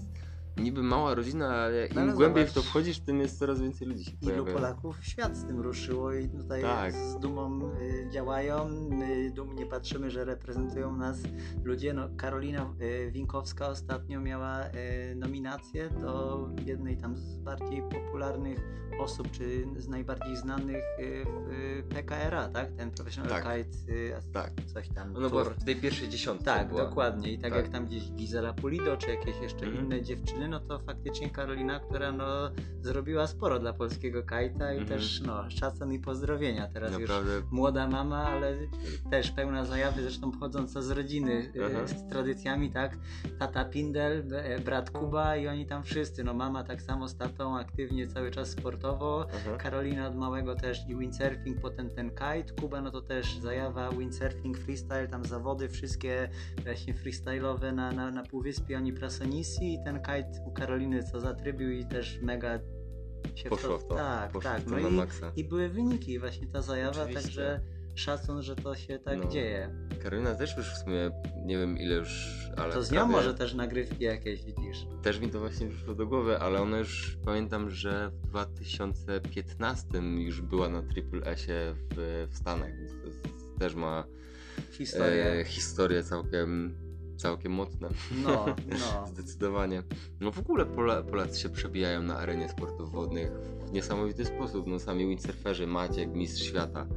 niby mała rodzina, ale im No głębiej zobacz. w to wchodzisz, tym jest coraz więcej ludzi się Ilu pojawia. Polaków w świat z tym ruszyło i tutaj Tak. z dumą y, działają. My dumnie patrzymy, że reprezentują nas ludzie. No, Karolina y, Winkowska ostatnio miała y, nominację do jednej tam z bardziej popularnych osób, czy z najbardziej znanych y, w y, PKRA, tak? Ten Professional Tak. Kite, y, Tak. coś tam. No bo tour. w tej pierwszej dziesiątce Tak, była. dokładnie. I tak, Tak. jak tam gdzieś Gizela Pulido, czy jakieś jeszcze Mhm. inne dziewczyny, no to faktycznie Karolina, która no zrobiła sporo dla polskiego kajta i Mhm. też no szacun i pozdrowienia. Teraz już Naprawdę młoda mama, ale też pełna zajawy, zresztą pochodząca z rodziny e, Aha. z tradycjami, tak? Tata Pindel, e, brat Kuba i oni tam wszyscy. No mama tak samo z tatą aktywnie cały czas sportowo. Aha. Karolina od małego też i windsurfing, potem ten kite, Kuba no to też zajawa windsurfing, freestyle, tam zawody wszystkie właśnie freestyle'owe na, na, na Półwyspie oni Prasonisi i ten kite u Karoliny co zatrybił i też mega się Poszło w to. Tak, Poszło tak. w to No na i, maksa. i były wyniki właśnie ta zajawa, Oczywiście. także szacun, że to się tak No. dzieje. Karolina też już w sumie, nie wiem ile już, ale To z nią prawie- może też nagrywki jakieś widzisz. Też mi to właśnie przyszło do głowy, ale ona już pamiętam, że w 2015 już była na Triple S-ie w, w Stanach, więc to jest, też ma Historię. e, historię całkiem, całkiem mocne. No, no. Zdecydowanie. No w ogóle Pola, Polacy się przebijają na arenie sportów wodnych w niesamowity sposób. No sami windsurferzy, Maciek, mistrz świata,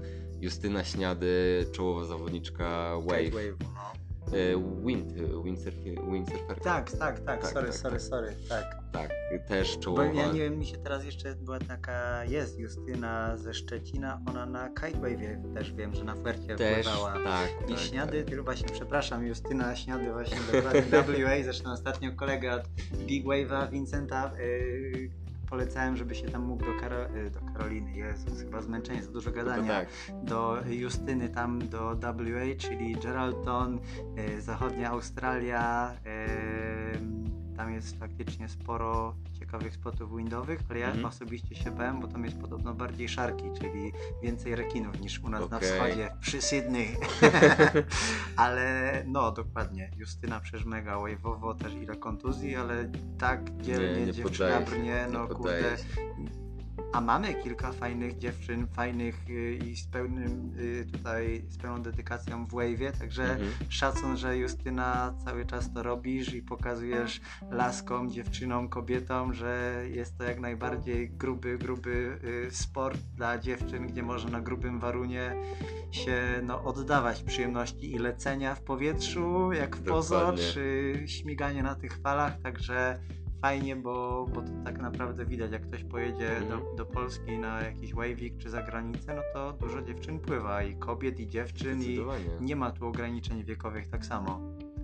Justyna Śniady, czołowa zawodniczka Wave, Wave, no. E, wind, windsurf- windsurferka. Tak, tak, tak, Tak, sorry, tak, sorry, tak. sorry, tak. Tak, też Bo czołowa. ja nie wiem, mi się teraz jeszcze była taka, jest Justyna ze Szczecina, ona na Kite Wave'ie też wiem, że na Fuercie też, pływała. tak, I tak, śniady, tylko właśnie, przepraszam, Justyna Śniady właśnie dokładnie WA, zresztą ostatnio kolega od Big Wave'a, Vincenta, yy, polecałem, żeby się tam mógł do, Karo- yy, do Karoliny, Jezus, chyba zmęczenie, za dużo tak. No gadania, tak, do Justyny tam do WA, czyli Geraldton, yy, zachodnia Australia, yy, tam jest faktycznie sporo ciekawych spotów windowych, ale ja Mhm. osobiście się bałem, bo tam jest podobno bardziej szarki, czyli więcej rekinów niż u nas na Okej. wschodzie, przy Sydney. ale no, dokładnie. Justyna przecież mega wave'owo, też ile kontuzji, ale tak dzielnie nie dziewczyna poddaje się, brnie, no nie kurde. A mamy kilka fajnych dziewczyn, fajnych y, i z pełnym y, tutaj, z pełną dedykacją w wave'ie, także Mhm. szacun, że Justyna cały czas to robisz i pokazujesz laskom, dziewczynom, kobietom, że jest to jak najbardziej gruby, gruby y, sport dla dziewczyn, gdzie można na grubym warunie się no, oddawać przyjemności i lecenia w powietrzu, jak w pozo, czy śmiganie na tych falach, także fajnie, bo, bo to tak naprawdę widać, jak ktoś pojedzie Mhm. do, do Polski na jakiś wave'ik czy za granicę, no to dużo dziewczyn pływa i kobiet, i dziewczyn, i nie ma tu ograniczeń wiekowych tak samo.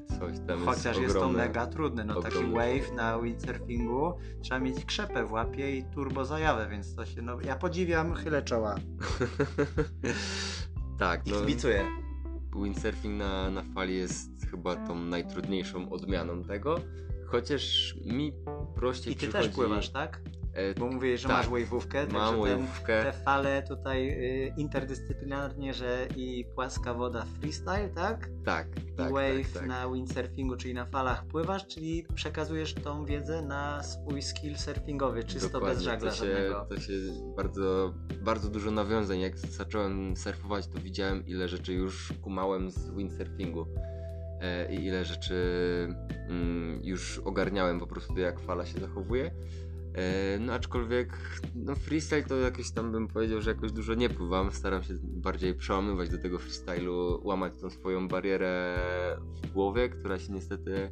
Coś tam Chociaż jest, jest to mega trudne. No taki wave na windsurfingu trzeba mieć krzepę w łapie i turbo zajawę, więc to się, no ja podziwiam, chylę czoła. tak, no. Kibicuję. windsurfing na, na fali jest chyba tą najtrudniejszą odmianą tego. Chociaż mi prościej I ty przychodzi... też pływasz, tak? E, Bo mówisz, że Tak. masz wave'ówkę, Mam także ten, wave'ówkę. te fale tutaj y, interdyscyplinarnie, że i płaska woda freestyle, tak? tak, tak, I wave tak, tak. na windsurfingu, czyli na falach pływasz, czyli przekazujesz tą wiedzę na swój skill surfingowy, czysto Dokładnie, bez żagla to się, żadnego. to się bardzo, bardzo dużo nawiązań. Jak zacząłem surfować, to widziałem ile rzeczy już kumałem z windsurfingu i ile rzeczy mm, już ogarniałem po prostu jak fala się zachowuje. E, no aczkolwiek no freestyle to jakoś tam bym powiedział, że jakoś dużo nie pływam. Staram się bardziej przełamywać do tego freestylu, łamać tą swoją barierę w głowie, która się niestety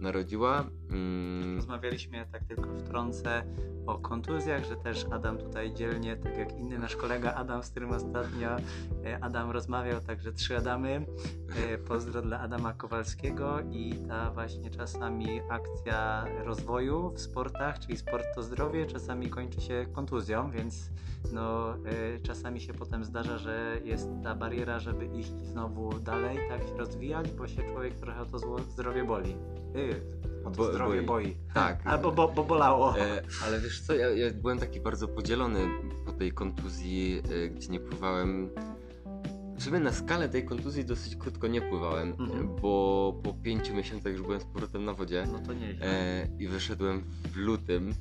narodziła. Mm, Rozmawialiśmy, tak tylko wtrącę, o kontuzjach, że też Adam tutaj dzielnie, tak jak inny nasz kolega Adam, z którym ostatnio e, Adam rozmawiał, także trzy Adamy. E, Pozdro dla Adama Kowalskiego i ta właśnie czasami akcja rozwoju w sportach, czyli sport to zdrowie, czasami kończy się kontuzją, więc no, e, czasami się potem zdarza, że jest ta bariera, żeby iść znowu dalej, tak się rozwijać, bo się człowiek trochę o to zdrowie boli. O to Bo- zdrowie boi. boi. Tak. Albo bo, bo bolało. E, ale wiesz co, ja, ja byłem taki bardzo podzielony po tej kontuzji, e, gdzie nie pływałem. Sumie na skalę tej kontuzji dosyć krótko nie pływałem, Mhm. bo po pięciu miesiącach już byłem z powrotem na wodzie No to nieźle. e, i wyszedłem w lutym.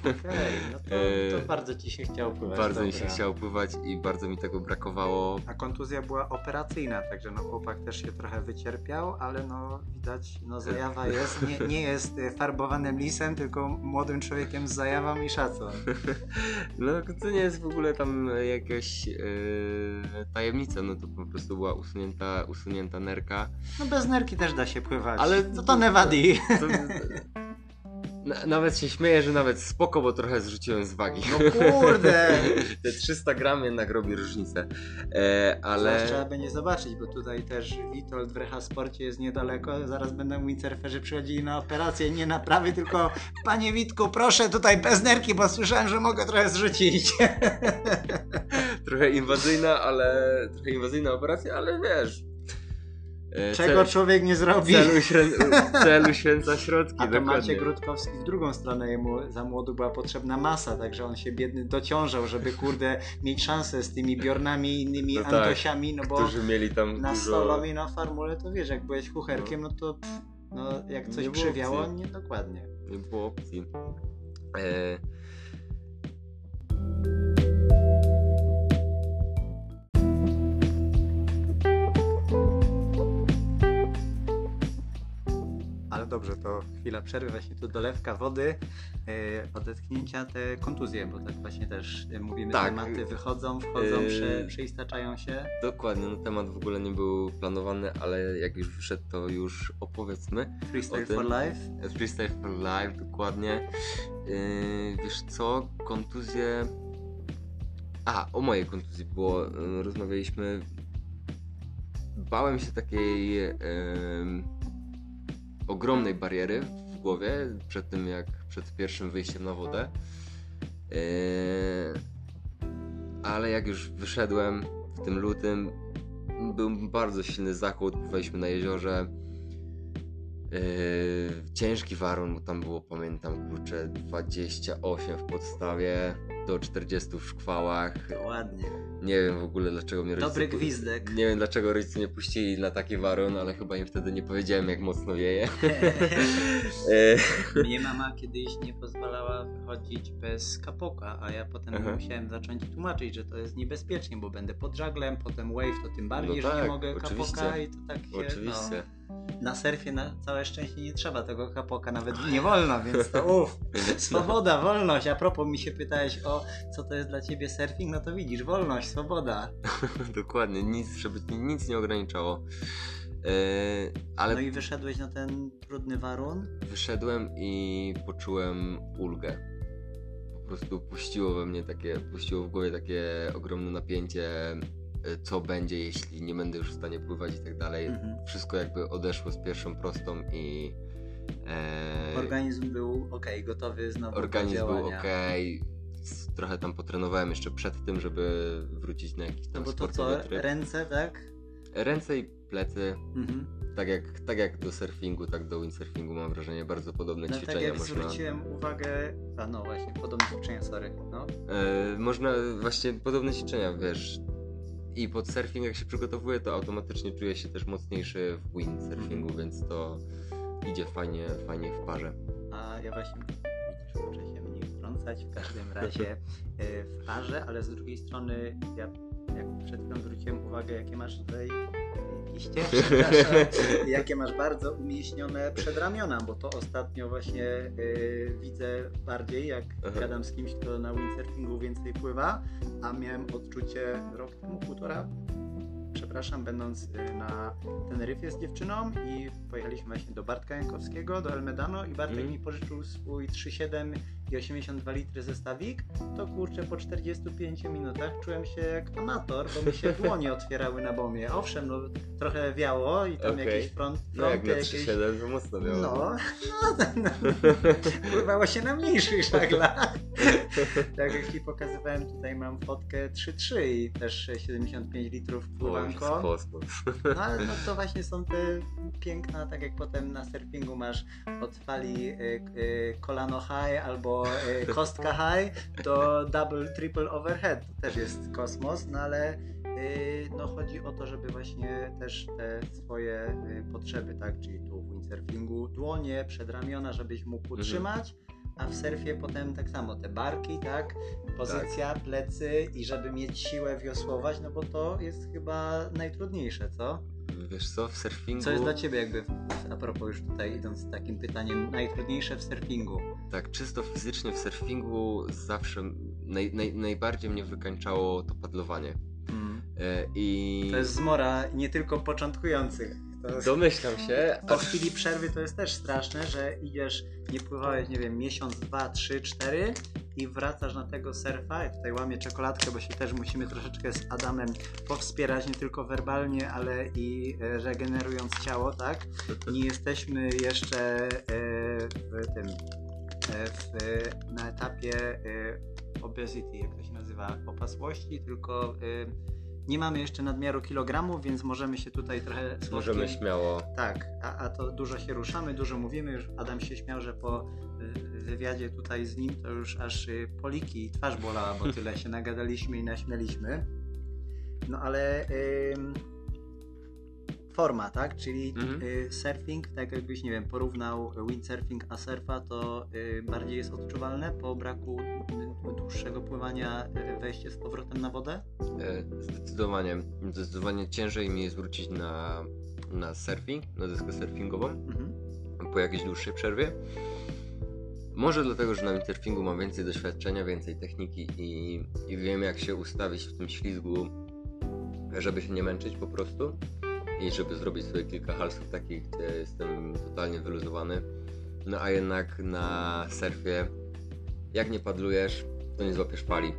Okej, no to, e, to bardzo ci się chciało pływać. bardzo mi dobra. się chciało pływać i bardzo mi tego brakowało. A kontuzja była operacyjna, także no chłopak też się trochę wycierpiał, ale no widać, no zajawa jest, nie, nie jest e, farbowanym lisem, tylko młodym człowiekiem z zajawą i szacun. No to nie jest w ogóle tam jakaś e, tajemnica, no to po prostu była usunięta, usunięta nerka. No bez nerki też da się pływać. Ale- Co to Nevadi? To, na, nawet się śmieję, że nawet spoko, bo trochę zrzuciłem z wagi. No kurde! Te 300 gram jednak robi różnicę. E, Ale... ale trzeba będzie zobaczyć, bo tutaj też Witold w Reha Sporcie jest niedaleko. Zaraz będą windsurferzy przychodzili na operację, nie naprawy, tylko panie Witku, proszę tutaj bez nerki, bo słyszałem, że mogę trochę zrzucić. trochę inwazyjna, ale trochę inwazyjna operacja, ale wiesz. E, Czego cel- człowiek nie zrobi. celu, śrę, celu święca środki, A to dokładnie. Maciek Rutkowski w drugą stronę, jemu za młodu była potrzebna masa, także on się biedny dociążał, żeby kurde mieć szansę z tymi Bjornami i innymi No tak, Antosiami, no bo Którzy mieli tam na dużo... solo i na formule to wiesz, jak byłeś kucherkiem, no to pff, no, jak coś Nie przywiało, nie dokładnie. Nie było opcji. E... dobrze, to chwila przerwy, właśnie tu dolewka wody, yy, odetchnięcia, te kontuzje, bo tak właśnie też yy, mówimy, Tak. tematy wychodzą, wchodzą, Yy. prze, przeistaczają się. Dokładnie, no temat w ogóle nie był planowany, ale jak już wyszedł, to już opowiedzmy. Freestyle for life. Freestyle for Life, dokładnie. Yy, wiesz co, kontuzje... A, o mojej kontuzji było, rozmawialiśmy... Bałem się takiej yy, ogromnej bariery w głowie przed tym, jak przed pierwszym wyjściem na wodę. Yy, ale jak już wyszedłem w tym lutym, był bardzo silny zachód, pływaliśmy na jeziorze. Yy, ciężki warun, bo tam było, pamiętam, kurczę, 28 w podstawie do 40 w szkwałach. Ładnie. Nie wiem w ogóle dlaczego mnie rodzice... Dobry pu- gwizdek. Nie wiem dlaczego rodzice nie puścili na taki warun, ale chyba im wtedy nie powiedziałem jak mocno wieje. Yy, Mnie mama kiedyś nie pozwalała wychodzić bez kapoka, a ja potem Aha. musiałem zacząć tłumaczyć, że to jest niebezpiecznie, bo będę pod żaglem, potem wave, to tym bardziej, No że nie tak, mogę oczywiście. kapoka i to tak się, Oczywiście. No, na surfie na całe szczęście nie trzeba tego kapoka, nawet nie wolno, więc to uff, swoboda, wolność. A propos mi się pytałeś o co to jest dla ciebie surfing, no to widzisz, wolność, swoboda. Dokładnie, nic, żeby nic nie ograniczało. Yy, ale No i wyszedłeś na ten trudny warun. wyszedłem i poczułem ulgę. Po prostu puściło we mnie takie, puściło w głowie takie ogromne napięcie, co będzie, jeśli nie będę już w stanie pływać i tak dalej. Mhm. Wszystko jakby odeszło z pierwszą prostą i e, Organizm był ok, gotowy znowu organizm do był ok. Trochę tam potrenowałem jeszcze przed tym, żeby wrócić na jakiś No tam bo to co, tryb. ręce, tak? Ręce i plecy, mhm. tak, jak, tak jak do surfingu, tak do windsurfingu mam wrażenie, bardzo podobne no, ćwiczenia tak jak można... zwróciłem uwagę, a no właśnie, podobne ćwiczenia, sorry, no. E, można właśnie podobne ćwiczenia, wiesz, i pod surfing jak się przygotowuje, to automatycznie czuję się też mocniejszy w windsurfingu, mm. więc to idzie fajnie, fajnie w parze. A ja właśnie, widzisz, muszę się mnie wtrącać w każdym razie e, w parze, ale z drugiej strony ja jak przed chwilą zwróciłem uwagę, jakie masz tutaj liście, jakie masz bardzo umieśnione przedramiona, bo to ostatnio właśnie yy, widzę bardziej, jak Aha. gadam z kimś, kto na windsurfingu więcej pływa, a miałem odczucie rok temu, półtora, przepraszam, będąc y, na Teneryfie z dziewczyną i pojechaliśmy właśnie do Bartka Jankowskiego, do Elmedano i Bartek mm. mi pożyczył swój 3,7 i 82 litry zestawik, to kurczę po 45 minutach czułem się jak amator, bo mi się dłonie otwierały na bomie. Owszem, no trochę wiało i tam okay. jakiś front, front no jak na 3,7 to mocno wiało. No, no, no, no. pływało się na mniejszych żaglach. tak jak Ci pokazywałem, tutaj mam fotkę 3,3 i też 75 litrów pływanko. No ale no, to właśnie są te piękna, tak jak potem na surfingu masz od fali y, y, kolano high albo y, kostka high do double, triple overhead. To też jest kosmos, no ale y, no chodzi o to, żeby właśnie też te swoje y, potrzeby, tak, czyli tu w windsurfingu dłonie, przedramiona, żebyś mógł mhm. A w surfie potem tak samo te barki, tak, pozycja, tak. plecy i żeby mieć siłę wiosłować, no bo to jest chyba najtrudniejsze, co? Wiesz co, w surfingu... Co jest dla Ciebie jakby, a propos już tutaj idąc z takim pytaniem, najtrudniejsze w surfingu? Tak, czysto fizycznie w surfingu zawsze naj, naj, najbardziej mnie wykańczało to padlowanie. Mm. E, I... To jest zmora nie tylko początkujących. Domyślam się. Po chwili przerwy to jest też straszne, że idziesz, nie pływałeś, nie wiem, miesiąc, dwa, trzy, cztery i wracasz na tego surfa. Ja tutaj łamię czekoladkę, bo się też musimy troszeczkę z Adamem powspierać, nie tylko werbalnie, ale i e, regenerując ciało, tak? Nie jesteśmy jeszcze e, w tym, e, w, na etapie obesity, jak to się nazywa, opasłości, tylko nie mamy jeszcze nadmiaru kilogramów, więc możemy się tutaj trochę. Możemy śmiało. Tak, a, a to dużo się ruszamy, dużo mówimy. Już Adam się śmiał, że po wywiadzie tutaj z nim to już aż y, poliki i twarz bolała, bo tyle się nagadaliśmy i naśmialiśmy. No ale forma, tak? Czyli mhm. y, surfing, tak jakbyś, nie wiem, porównał windsurfing a surfa, to y, bardziej jest odczuwalne po braku dłuższego pływania y, wejście z powrotem na wodę? E, zdecydowanie. Zdecydowanie ciężej mi jest wrócić na, na surfing, na deskę surfingową mhm. po jakiejś dłuższej przerwie. Może dlatego, że na windsurfingu mam więcej doświadczenia, więcej techniki i, i wiem jak się ustawić w tym ślizgu, żeby się nie męczyć po prostu i żeby zrobić sobie kilka halsów takich, gdzie jestem totalnie wyluzowany. No a jednak na surfie, jak nie padlujesz, to nie złapiesz pali.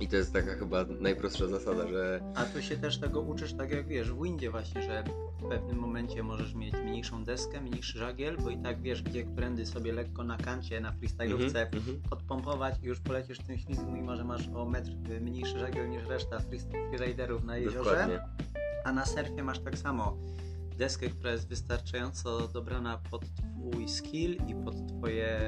I to jest taka chyba najprostsza zasada, że... A tu się też tego uczysz, tak jak wiesz, w windzie właśnie, że w pewnym momencie możesz mieć mniejszą deskę, mniejszy żagiel, bo i tak wiesz, gdzie którędy sobie lekko na kancie, na freestylówce mm -hmm. podpompować i już polecisz tym ślizgu, mimo że masz o metr mniejszy żagiel niż reszta freeriderów na jeziorze. Dokładnie. A na surfie masz tak samo deskę, która jest wystarczająco dobrana pod twój skill i pod twoje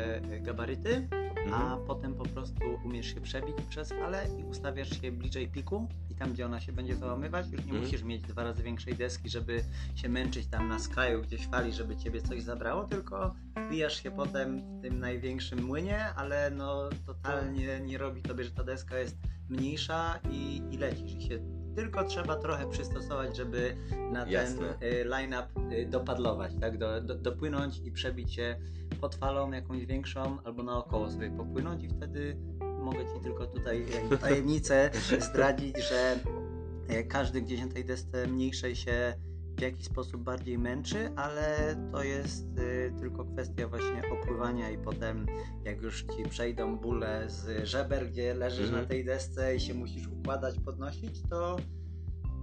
gabaryty, mhm. a potem po prostu umiesz się przebić przez falę i ustawiasz się bliżej piku i tam, gdzie ona się będzie załamywać, już nie mhm. musisz mieć dwa razy większej deski, żeby się męczyć tam na skraju gdzieś fali, żeby ciebie coś zabrało, tylko wbijasz się potem w tym największym młynie, ale no totalnie nie robi tobie, że ta deska jest mniejsza i, i lecisz i się tylko trzeba trochę przystosować, żeby na Jasne. ten line-up y, dopadlować, tak? Do, do, dopłynąć i przebić się pod falą jakąś większą albo naokoło sobie popłynąć i wtedy mogę Ci tylko tutaj tajemnicę zdradzić, że y, każdy gdzieś na tej desce mniejszej się w jakiś sposób bardziej męczy, ale to jest y, tylko kwestia właśnie opływania i potem jak już ci przejdą bóle z żeber, gdzie leżysz mm -hmm. na tej desce i się musisz układać, podnosić, to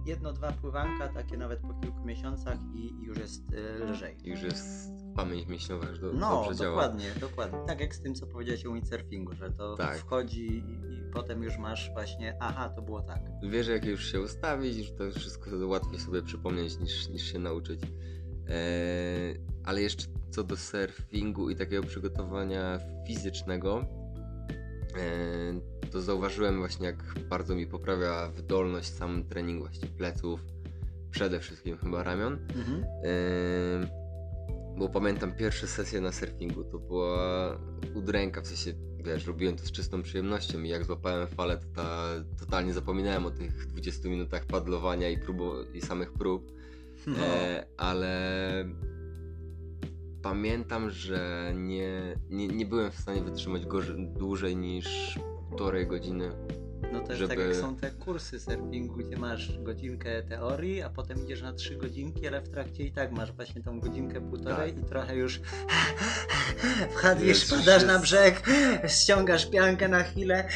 jedno, dwa pływanka, takie nawet po kilku miesiącach i, już jest y, lżej. Już jest pamięć mięśniowa już do, No, dobrze działa. dokładnie, dokładnie. Tak jak z tym, co powiedziałeś o windsurfingu, że to Tak. wchodzi i, i potem już masz właśnie, aha, to było tak. Wiesz, jak już się ustawić, że to wszystko łatwiej sobie przypomnieć niż, niż się nauczyć. Eee, ale jeszcze co do surfingu i takiego przygotowania fizycznego, to zauważyłem właśnie, jak bardzo mi poprawia wydolność sam trening właśnie pleców, przede wszystkim chyba ramion. Mhm. Eee, bo pamiętam pierwsze sesje na surfingu, to była udręka, w sensie, wiesz, robiłem to z czystą przyjemnością i jak złapałem falę, to ta, totalnie zapominałem o tych 20 minutach padlowania i, próbu, i samych prób, No. e, ale pamiętam, że nie, nie, nie byłem w stanie wytrzymać dłużej niż półtorej godziny. No to jest żeby- tak jak są te kursy surfingu, gdzie masz godzinkę teorii, a potem idziesz na trzy godzinki, ale w trakcie i tak masz właśnie tą godzinkę półtorej Tak. i trochę już wchodzisz, padasz na brzeg, ściągasz piankę na chwilę,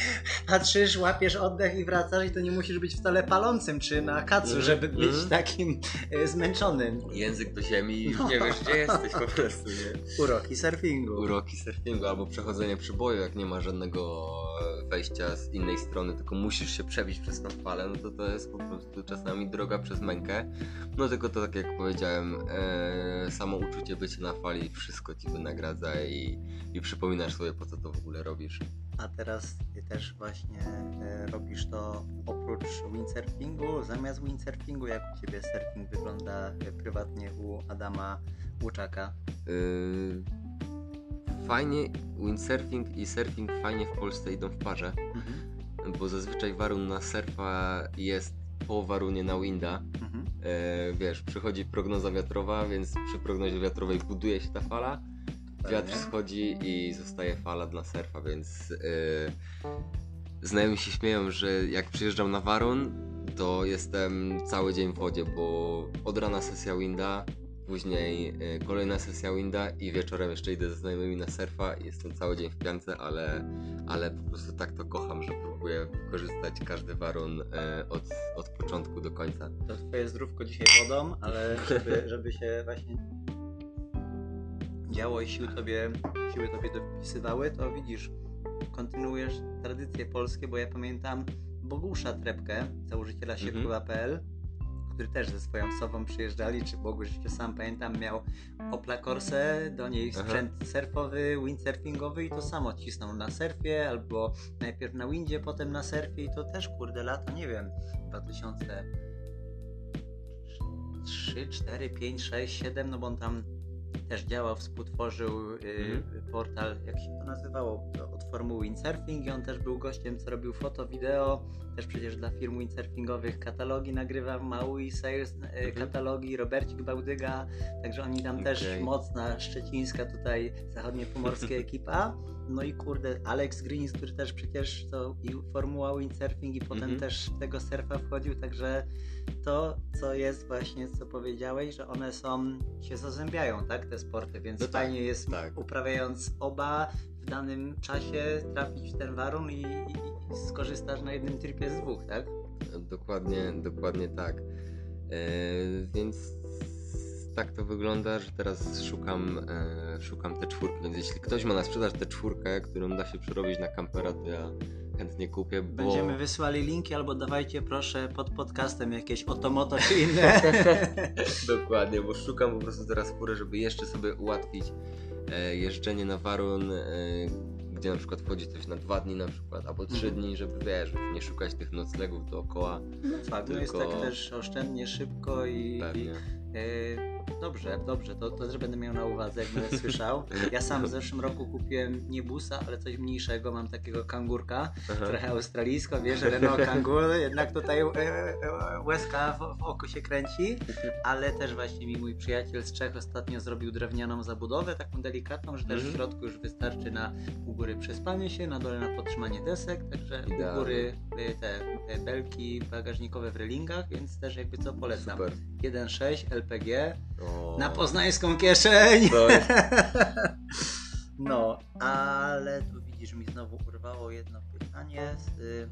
patrzysz, łapiesz oddech i wracasz i to nie musisz być wcale palącym czy na kacu, Mhm, żeby być mhm. takim e, zmęczonym. Język do ziemi i już No. nie wiesz, gdzie jesteś po prostu, nie? Uroki surfingu. uroki surfingu albo przechodzenie przyboju, jak nie ma żadnego wejścia z innej strony, tylko musisz się przebić przez tą falę, no to to jest po prostu czasami droga przez mękę. No tylko to tak jak powiedziałem, e, samo uczucie bycia na fali wszystko ci wynagradza i, i przypominasz sobie po co to w ogóle robisz. A teraz ty też właśnie e, robisz to oprócz windsurfingu, zamiast windsurfingu, jak u Ciebie surfing wygląda e, prywatnie u Adama Łuczaka? Yy, fajnie, windsurfing i surfing fajnie w Polsce idą w parze, Mhm. Bo zazwyczaj warun na surfa jest po warunie na winda. Mhm. E, wiesz, przychodzi prognoza wiatrowa, więc przy prognozie wiatrowej buduje się ta fala, wiatr Fajnie. schodzi i zostaje fala dla surfa, więc e, znajomi się śmieją, że jak przyjeżdżam na Warun, to jestem cały dzień w wodzie, bo od rana sesja winda, później e, kolejna sesja winda i wieczorem jeszcze idę ze znajomymi na surfa i jestem cały dzień w piance, ale, ale po prostu tak to kocham, że próbuję wykorzystać każdy warun e, od, od początku do końca. To Twoje zdrówko dzisiaj wodą, ale żeby, żeby się właśnie działo i siły Tobie, siły tobie dopisywały, to widzisz, kontynuujesz tradycje polskie, bo ja pamiętam Bogusza Trepkę, założyciela Mhm. Który też ze swoją sobą przyjeżdżali, czy Bogusz jeszcze sam pamiętam, miał Opla Corse, do niej Aha. sprzęt surfowy, windsurfingowy i to samo cisnął na surfie, albo najpierw na windzie, potem na surfie i to też kurde lata, nie wiem, 2000 3, 4, 5, 6, 7, no bo on tam też działał, współtworzył y, Mhm. portal, jak się to nazywało, od formuły Windsurfing i on też był gościem, co robił foto, wideo, też przecież dla firm windsurfingowych katalogi nagrywa, Maui Sales y, Mhm. katalogi, Robercik Bałdyga, także oni tam też Okej. mocna, szczecińska tutaj zachodniopomorskie ekipa. No i kurde, Alex Greens, który też przecież to i formuła windsurfing i potem Mhm. też w tego surfa wchodził, także to, co jest właśnie, co powiedziałeś, że one są, się zazębiają, tak, te sporty, więc No tak, fajnie jest tak. uprawiając oba w danym czasie trafić w ten warun i, i, i skorzystasz na jednym tripie z dwóch, tak? Dokładnie, dokładnie tak. E, więc tak to wygląda, że teraz szukam, e, szukam te czwórki, więc jeśli ktoś ma na sprzedaż tę czwórkę, którą da się przerobić na kampera, to ja chętnie kupię, bo... Będziemy wysłali linki albo dawajcie proszę pod podcastem jakieś otomoto czy inne. Dokładnie, bo szukam po prostu teraz furę, żeby jeszcze sobie ułatwić e, jeżdżenie na warun, e, gdzie na przykład wchodzi coś na dwa dni na przykład, albo trzy Mhm. dni, żeby wiesz, nie szukać tych noclegów dookoła. No fakt, no jest Tylko- tak też oszczędnie, szybko i, i Pewnie. Dobrze, dobrze, to, to też będę miał na uwadze, jak będę słyszał. Ja sam w zeszłym roku kupiłem nie busa, ale coś mniejszego, mam takiego kangurka, Aha. trochę australijsko, wiesz, Renault Kangoo, jednak tutaj e, e, łezka w, w oku się kręci, ale też właśnie mi mój przyjaciel z Czech ostatnio zrobił drewnianą zabudowę, taką delikatną, że też w Mhm. środku już wystarczy na u góry przespanie się, na dole na podtrzymanie desek, także u góry e, te, te belki bagażnikowe w relingach, więc też jakby co polecam. Super. 1.6 LPG O, na poznańską kieszeń. No, ale tu widzisz, mi znowu urwało jedno pytanie z, y,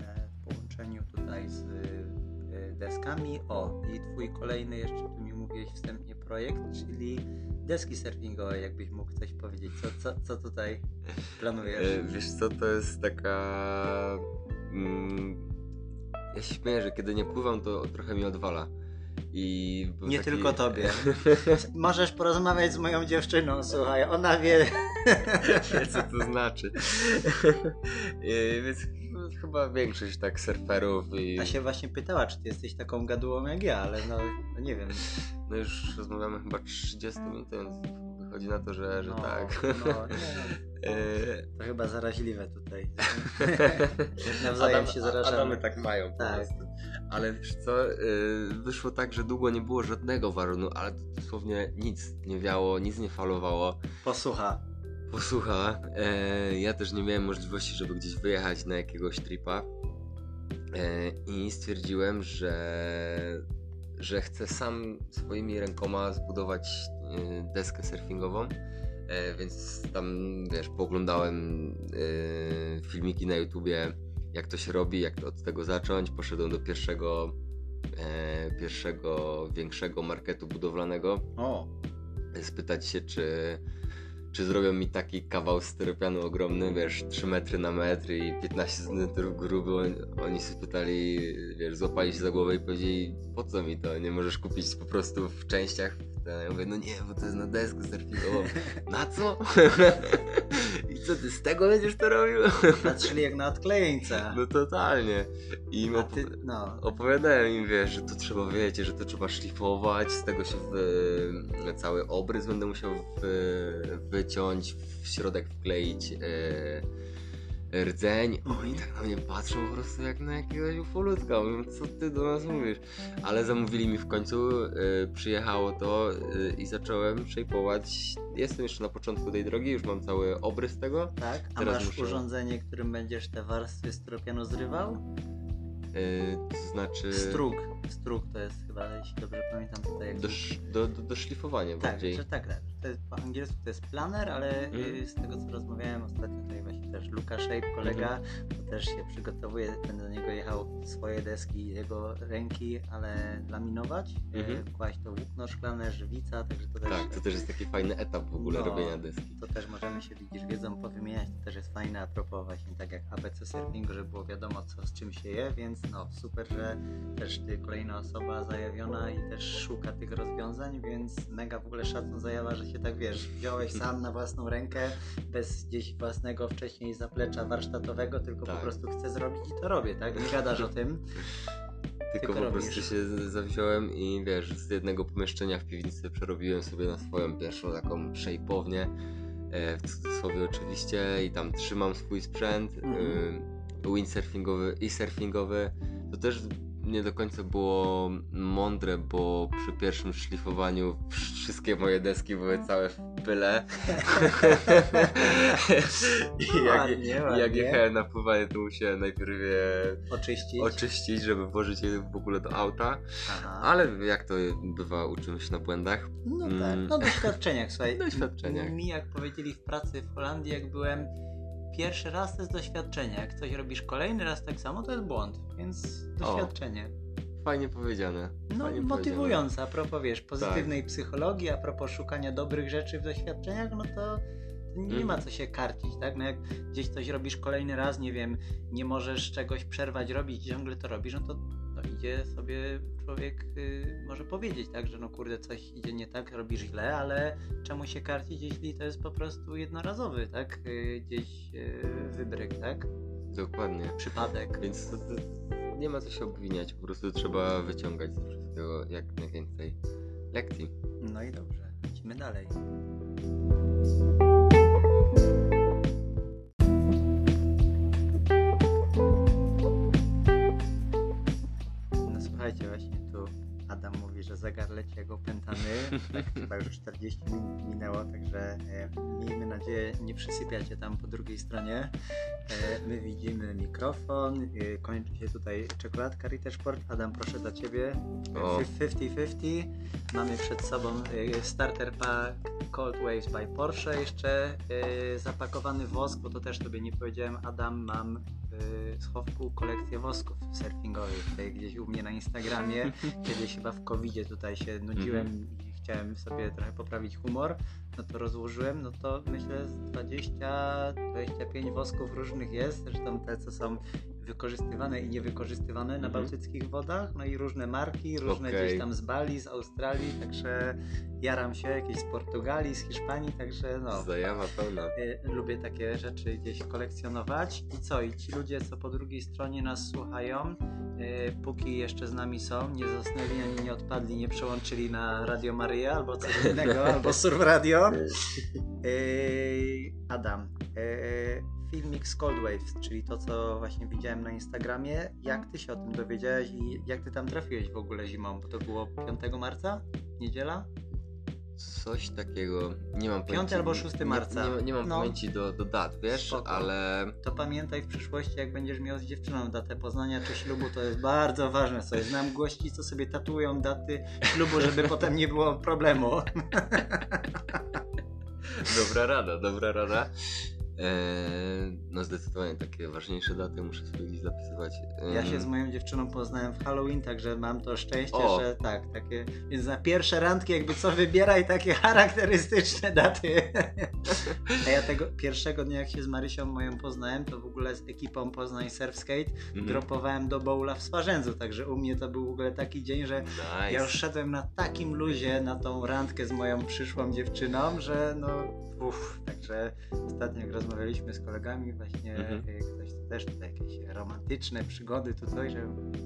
e, w połączeniu tutaj z y, deskami. O, i twój kolejny jeszcze tu mi mówiłeś wstępnie projekt, czyli deski surfingowe, jakbyś mógł coś powiedzieć. Co, co, co tutaj planujesz? E, Wiesz co, to jest taka... Mm, ja się śmieję, że kiedy nie pływam, to trochę mi odwala. I Nie taki- tylko tobie. Możesz porozmawiać z moją dziewczyną, słuchaj, ona wie. wie co to znaczy. E, Więc chyba większość tak surferów i... Ta się właśnie pytała, czy ty jesteś taką gadułą jak ja, ale no, no nie wiem. No już rozmawiamy chyba 30 minut, więc wychodzi na to, że, że no, tak. No, nie, E, to chyba zaraźliwe tutaj. Nawzajem Adam- się zarażamy. Adamy tak mają po Tak. prostu. Ale wiesz co, y, wyszło tak, że długo nie było żadnego warunu, ale dosłownie nic nie wiało, nic nie falowało. Posłucha. Posłucha, e, ja też nie miałem możliwości, żeby gdzieś wyjechać na jakiegoś tripa e, i stwierdziłem, że, że chcę sam swoimi rękoma zbudować e, deskę surfingową. E, więc tam, wiesz, pooglądałem e, filmiki na YouTubie, jak to się robi, jak od tego zacząć. Poszedłem do pierwszego, e, pierwszego większego marketu budowlanego O, spytać się, czy, czy zrobią mi taki kawał styropianu ogromny, wiesz, 3 metry na metr i 15 cm gruby. Oni, oni się spytali, wiesz, złapali się za głowę i powiedzieli, po co mi to, nie możesz kupić po prostu w częściach. Ja mówię, no nie, bo to jest na deskę surfingową. Na co? I co, ty z tego będziesz to robił? patrzyli jak na odklejeńca. No totalnie. I im opowi- ty, no, Opowiadałem im, wiesz, że to trzeba, wiecie, że to trzeba szlifować, z tego się wy... cały obrys będę musiał wy... wyciąć, w środek wkleić e... rdzeń. Oni tak na mnie patrzą po prostu jak na jakiegoś ufolutka. Mówią, co ty do nas mówisz? Ale zamówili mi w końcu, e... przyjechało to e... i zacząłem szejpować. Jestem jeszcze na początku tej drogi, już mam cały obrys tego. tak? A Teraz masz muszę- urządzenie, którym będziesz te warstwy styropianu zrywał? E... To znaczy... Strug. Strug to jest chyba, jeśli dobrze pamiętam tutaj. Jak Do, do, do, do szlifowania Tak, bardziej. że tak, tak. To jest, po angielsku to jest planer, ale Mhm. y, z tego co rozmawiałem ostatnio tutaj właśnie też Luka Shape, kolega, to też się przygotowuje, będę do niego jechał swoje deski, jego ręki, ale laminować, Mhm. y, kłaść to włókno szklane, żywica, także to też, Tak, to też jest taki fajny etap w ogóle No. robienia deski. to też możemy się widzisz wiedzą powymieniać, to też jest fajne a propos właśnie tak jak ABC surfingu, żeby było wiadomo co z czym się je, więc no super, że też ty kolejna osoba zajawiona i też szuka tych rozwiązań, więc mega w ogóle szacun zajawa, że się tak wiesz, wziąłeś sam na własną rękę, bez gdzieś własnego wcześniej zaplecza warsztatowego, tylko Tak. po prostu chcę zrobić i to robię, tak? Nie gadasz o tym. Tylko, Tylko po robisz. prostu się z- zawziąłem i wiesz, z jednego pomieszczenia w piwnicy przerobiłem sobie na swoją pierwszą taką szejpownię, e, w cudzysłowie oczywiście, i tam trzymam swój sprzęt, Mhm. y, windsurfingowy i surfingowy. To też nie do końca było mądre, bo przy pierwszym szlifowaniu wszystkie moje deski były całe w pyle. I jak, Ładnie, jak ładnie. jechałem na pływanie, to musiałem najpierw je Oczyścić. oczyścić, żeby włożyć je w ogóle do auta. Aha. Ale jak to bywa, uczymy się na błędach. No Mm. tak, no doświadczeniach, słuchaj. Doświadczeniach. Mi, jak powiedzieli w pracy w Holandii, jak byłem, pierwszy raz to jest doświadczenie. Jak coś robisz kolejny raz tak samo, to jest błąd, więc doświadczenie. Fajnie powiedziane. No, Fajnie motywujące, a propos, wiesz, pozytywnej psychologii, a propos szukania dobrych rzeczy w doświadczeniach, no to nie ma co się karcić, tak? No jak gdzieś coś robisz kolejny raz, nie wiem, nie możesz czegoś przerwać robić ciągle to robisz, no to idzie sobie człowiek, y, może powiedzieć, tak, że no kurde, coś idzie nie tak, robisz źle, ale czemu się karcić, jeśli to jest po prostu jednorazowy, tak? Y, gdzieś y, wybryk, tak? Dokładnie. Przypadek. Więc to, to nie ma co się obwiniać, po prostu trzeba wyciągać z wszystkiego jak najwięcej lekcji. No i dobrze, lecimy dalej. Że zegar leci jak opętany. Tak chyba już 40 minut minęło, także e, miejmy nadzieję nie przysypiacie tam po drugiej stronie. E, my widzimy mikrofon, e, kończy się tutaj czekoladka Rittersport. Adam, proszę dla Ciebie. O. 50-50. Mamy przed sobą e, starter pack Cold Waves by Porsche jeszcze e, zapakowany wosk, bo to też Tobie nie powiedziałem, Adam, mam w schowku kolekcję wosków surfingowych, tutaj gdzieś u mnie na Instagramie. Kiedyś chyba w covid tutaj się nudziłem Mhm. i chciałem sobie trochę poprawić humor, no to rozłożyłem, no to myślę z 20-25 wosków różnych jest, zresztą te co są wykorzystywane i niewykorzystywane na Mhm. bałtyckich wodach, no i różne marki, różne Okej. gdzieś tam z Bali, z Australii, także jaram się, jakieś z Portugalii, z Hiszpanii, także no. Zajawa pełna. Y, Lubię takie rzeczy gdzieś kolekcjonować. I co? I ci ludzie, co po drugiej stronie nas słuchają, y, póki jeszcze z nami są, nie zasnęli ani nie odpadli, nie przełączyli na Radio Maryja albo coś innego, albo Surf Radio. Y, Adam, filmik z Cold Waves, czyli to, co właśnie widziałem na Instagramie. Jak ty się o tym dowiedziałeś i jak ty tam trafiłeś w ogóle zimą? Bo to było 5 marca? Niedziela? Coś takiego. Nie mam pojęcia. albo 6 marca. Nie, nie, nie mam No. pamięci do, do dat, wiesz, Spoko. ale to pamiętaj w przyszłości, jak będziesz miał z dziewczyną datę poznania czy ślubu, to jest bardzo ważne. Sobie znam gości, co sobie tatuują daty ślubu, żeby potem nie było problemu. dobra rada, dobra rada. Eee, no zdecydowanie takie ważniejsze daty muszę sobie gdzieś zapisywać. Ja Eee, się z moją dziewczyną poznałem w Halloween, także mam to szczęście, O. że tak, takie. Więc na pierwsze randki, jakby co wybieraj takie charakterystyczne daty. A ja tego pierwszego dnia, jak się z Marysią moją poznałem, to w ogóle z ekipą Poznań Surf Skate mhm. dropowałem do bowla w Swarzędzu, także u mnie to był w ogóle taki dzień, że Nice. Ja już szedłem na takim luzie na tą randkę z moją przyszłą dziewczyną, że no uff, także ostatnio jak rozmawialiśmy z kolegami właśnie Mhm. y, ktoś też tutaj jakieś romantyczne przygody tu coś, żeby,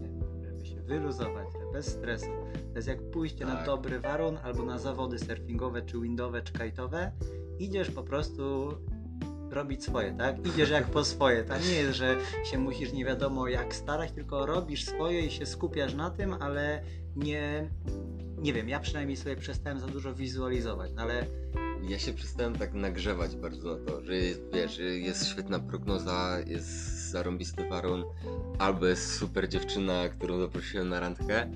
żeby się wyluzować, że bez stresu. To jest jak pójście na Tak. dobry warun albo na zawody surfingowe, czy windowe, czy kajtowe. Idziesz po prostu robić swoje, tak? Idziesz jak po swoje. To nie jest, że się musisz nie wiadomo jak starać, tylko robisz swoje i się skupiasz na tym, ale nie, nie wiem, ja przynajmniej sobie przestałem za dużo wizualizować, no ale Ja się przestałem tak nagrzewać bardzo na to, że jest, wiesz, jest świetna prognoza, jest zarąbisty warun, albo jest super dziewczyna, którą zaprosiłem na randkę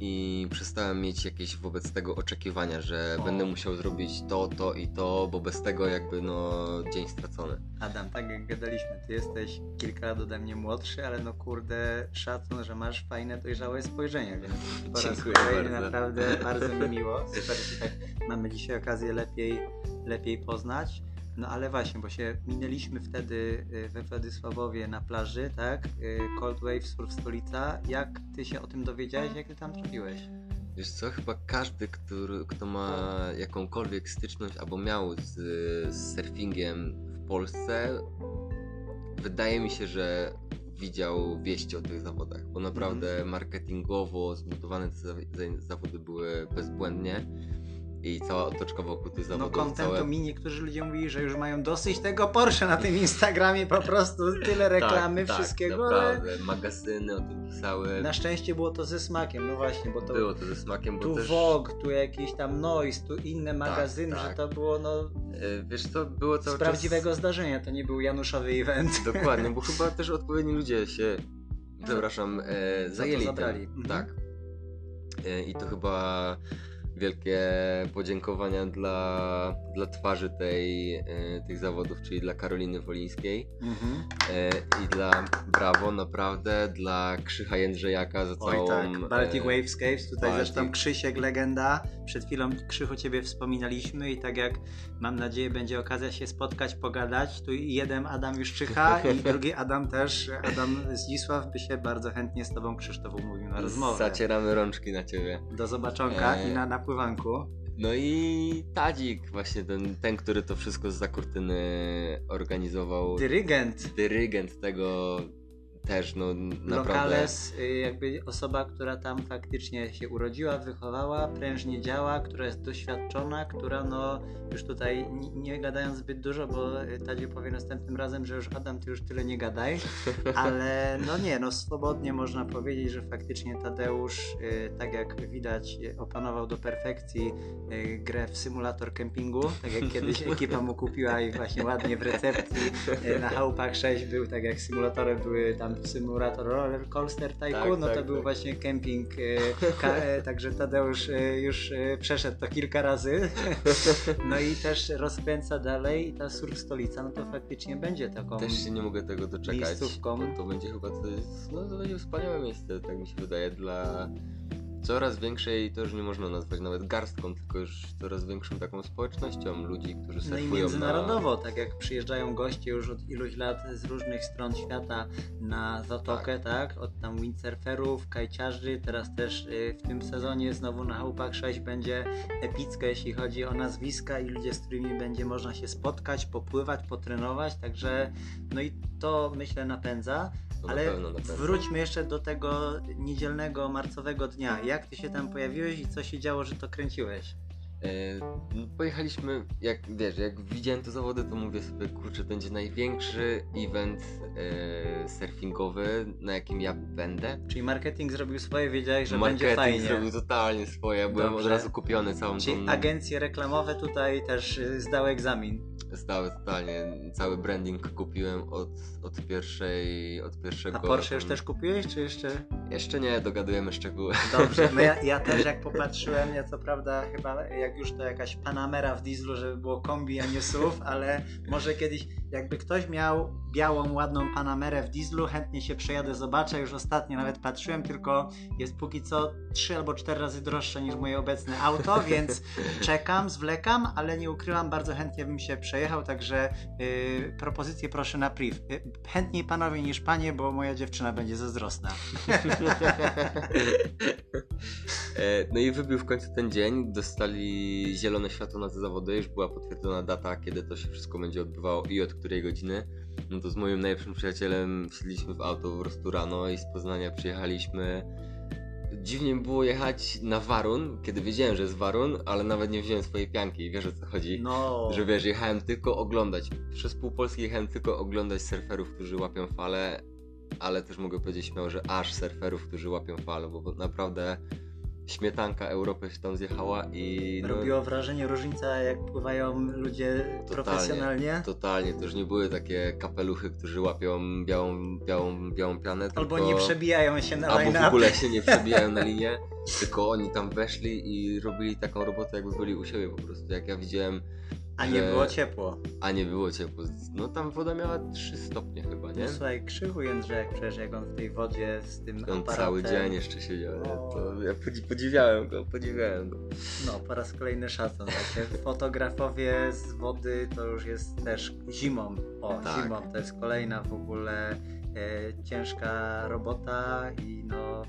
i przestałem mieć jakieś wobec tego oczekiwania, że będę musiał zrobić to, to i to, bo bez tego jakby no dzień stracony. Adam, tak jak gadaliśmy, ty jesteś kilka lat ode mnie młodszy, ale no kurde, szacun, że masz fajne, dojrzałe spojrzenie, więc po raz kolejny naprawdę bardzo mi miło. Super, że tak mamy dzisiaj okazję lepiej, lepiej poznać. No ale właśnie, bo się minęliśmy wtedy y, we Władysławowie na plaży, tak? Y, Cold Wave Surf Stolica. Jak ty się o tym dowiedziałeś, jak ty tam trafiłeś? Wiesz co, chyba każdy, który, kto ma jakąkolwiek styczność albo miał z, z surfingiem w Polsce, wydaje mi się, że widział wieści o tych zawodach, bo naprawdę marketingowo zbudowane te za- za- zawody były bezbłędnie i cała otoczka wokół tych No zawodów, kontentu całe... mi niektórzy ludzie mówili, że już mają dosyć tego Porsche na tym Instagramie, po prostu tyle reklamy, tak, wszystkiego, tak, ale naprawdę, magazyny o tym pisały, na szczęście było to ze smakiem, no właśnie, bo to było to ze smakiem, bo tu też... Vogue, tu jakiś tam Noise, tu inne magazyny, tak. że to było no e, Wiesz co, było z cały prawdziwego czas... zdarzenia, to nie był Januszowy event. Dokładnie, bo chyba też odpowiedni ludzie się, przepraszam, e, zajęli zabrali. tym. Mhm. Tak. E, I to chyba wielkie podziękowania dla, dla twarzy tej, e, tych zawodów, czyli dla Karoliny Wolińskiej Mhm. e, i dla Brawo, naprawdę, dla Krzycha Jędrzejaka za Oj całą... tak, Baltic e, Wavescapes, tutaj Baltic. zresztą Krzysiek, legenda, przed chwilą Krzychu Ciebie wspominaliśmy i tak jak mam nadzieję będzie okazja się spotkać, pogadać, tu jeden Adam już czyha i drugi Adam też, Adam Zdzisław by się bardzo chętnie z Tobą Krzysztof umówił na rozmowę. Zacieramy rączki na ciebie. Do zobaczonka Eee. i na napływanku. No i Tadzik, właśnie ten, ten który to wszystko z za kurtyny organizował. Dyrygent. dyrygent tego też, no naprawdę. Lokales, y, jakby osoba, która tam faktycznie się urodziła, wychowała, prężnie działa, która jest doświadczona, która no już tutaj nie, gadając zbyt dużo, bo y, Tadzie powie następnym razem, że już Adam, ty już tyle nie gadaj, ale no nie, no swobodnie można powiedzieć, że faktycznie Tadeusz, y, tak jak widać, opanował do perfekcji grę w symulator kempingu, tak jak kiedyś ekipa mu kupiła i właśnie ładnie w recepcji na chałupach 6 był, tak jak symulatorem były tam tam symulator Roller Coaster Tycoon, Tak, no tak, to był tak. właśnie kemping, e, e, także Tadeusz e, już przeszedł to kilka razy. No i też rozkręca dalej i ta surf stolica, no to faktycznie będzie taką... Też się nie mogę tego doczekać. miejscówką. To, to będzie chyba to jest, no to będzie wspaniałe miejsce, tak mi się wydaje, dla coraz większej, to już nie można nazwać nawet garstką, tylko już coraz większą taką społecznością ludzi, którzy No i surfują międzynarodowo, tak jak przyjeżdżają goście już od iluś lat z różnych stron świata na Zatokę, tak? Od tam windsurferów, kajciarzy, teraz też y, w tym sezonie znowu na Chałupach 6 będzie epicko, jeśli chodzi o nazwiska i ludzie, z którymi będzie można się spotkać, popływać, potrenować, także no i to myślę napędza. To na Ale pewno, na pewno. wróćmy jeszcze do tego niedzielnego, marcowego dnia. Jak ty się tam pojawiłeś i co się działo, że to kręciłeś? E, no, pojechaliśmy, jak wiesz, jak widziałem te zawody, to mówię sobie, kurczę, będzie największy event e, surfingowy, na jakim ja będę. Czyli marketing zrobił swoje, wiedziałeś, że Marketing będzie fajnie. zrobił totalnie swoje, byłem Dobrze. od razu kupiony całą Czyli tą... agencje reklamowe tutaj też y, zdały egzamin. Stały totalnie, cały branding kupiłem od, od pierwszej, od pierwszego... A Porsche już też kupiłeś, czy jeszcze? Jeszcze nie, dogadujemy szczegóły. Dobrze, no ja, ja też jak popatrzyłem, ja co prawda chyba jak już to jakaś Panamera w dieslu, żeby było kombi, a nie SUV, ale może kiedyś jakby ktoś miał białą, ładną Panamerę w dieslu, chętnie się przejadę, zobaczę, już ostatnio nawet patrzyłem, tylko jest póki co trzy albo cztery razy droższe niż moje obecne auto, więc czekam, zwlekam, ale nie ukrywam, bardzo chętnie bym się przejechał, także yy, propozycje proszę na priv. Yy, chętniej panowie niż panie, bo moja dziewczyna będzie zazdrosna. E, No i wybił w końcu ten dzień, dostali zielone światło na te zawody, już była potwierdzona data, kiedy to się wszystko będzie odbywało i od której godziny. No to z moim najlepszym przyjacielem wsiedliśmy w auto po prostu rano i z Poznania przyjechaliśmy. Dziwnie było jechać na Warun, kiedy wiedziałem, że jest Warun, ale nawet nie wziąłem swojej pianki wiesz o co chodzi. No, Że wiesz, jechałem tylko oglądać. Przez pół Polski jechałem tylko oglądać surferów, którzy łapią fale, ale też mogę powiedzieć śmiało, że aż surferów, którzy łapią fale, bo naprawdę śmietanka Europy się tam zjechała i no, robiło wrażenie różnica, jak pływają ludzie profesjonalnie. totalnie, to już nie były takie kapeluchy, którzy łapią białą, białą, białą pianę, Albo tylko... nie przebijają się na Albo w ogóle się nie przebijają na linię, tylko oni tam weszli i robili taką robotę, jakby byli u siebie po prostu. Jak ja widziałem, A nie było ciepło. a nie było ciepło. No tam woda miała 3 stopnie chyba, nie? No słuchaj, krzychu Jędrzejek przecież jak on w tej wodzie z tym On aparatem. cały dzień jeszcze siedział, nie? No. To ja podzi- podziwiałem go, podziwiałem go. No, po raz kolejny szacun. Fotografowie z wody to już jest też zimą. O, Tak. zimą to jest kolejna w ogóle e, ciężka robota i no e,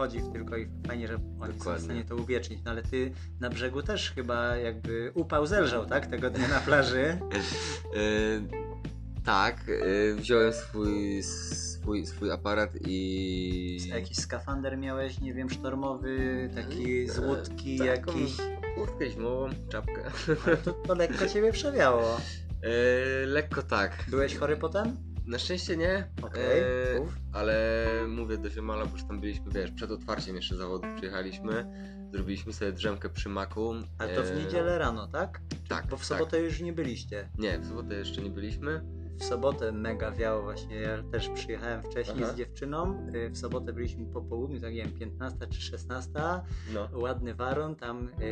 podziw tylko i fajnie, że oni są w Dokładnie. stanie to uwiecznić. No ale ty na brzegu też chyba jakby upał zelżał, tak? Tego dnia na plaży. E, tak, e, wziąłem swój, swój, swój aparat i... Jakiś skafander miałeś, nie wiem, sztormowy, taki z E, łódki taką jakiś. Kurtkę zimową, czapkę. To, to lekko ciebie przewiało. Lekko tak. Byłeś chory potem? Na szczęście nie, Okej, e, ale mówię do ziomala, bo już tam byliśmy, wiesz, przed otwarciem jeszcze zawodów przyjechaliśmy, zrobiliśmy sobie drzemkę przy maku. Ale to w e, niedzielę rano, tak? Tak, Bo w tak. sobotę już nie byliście. Nie, w sobotę jeszcze nie byliśmy. W sobotę mega wiało właśnie. Ja też przyjechałem wcześniej Aha. z dziewczyną. Y, W sobotę byliśmy po południu, tak nie wiem, 15 czy 16. No. Ładny warun. Tam y,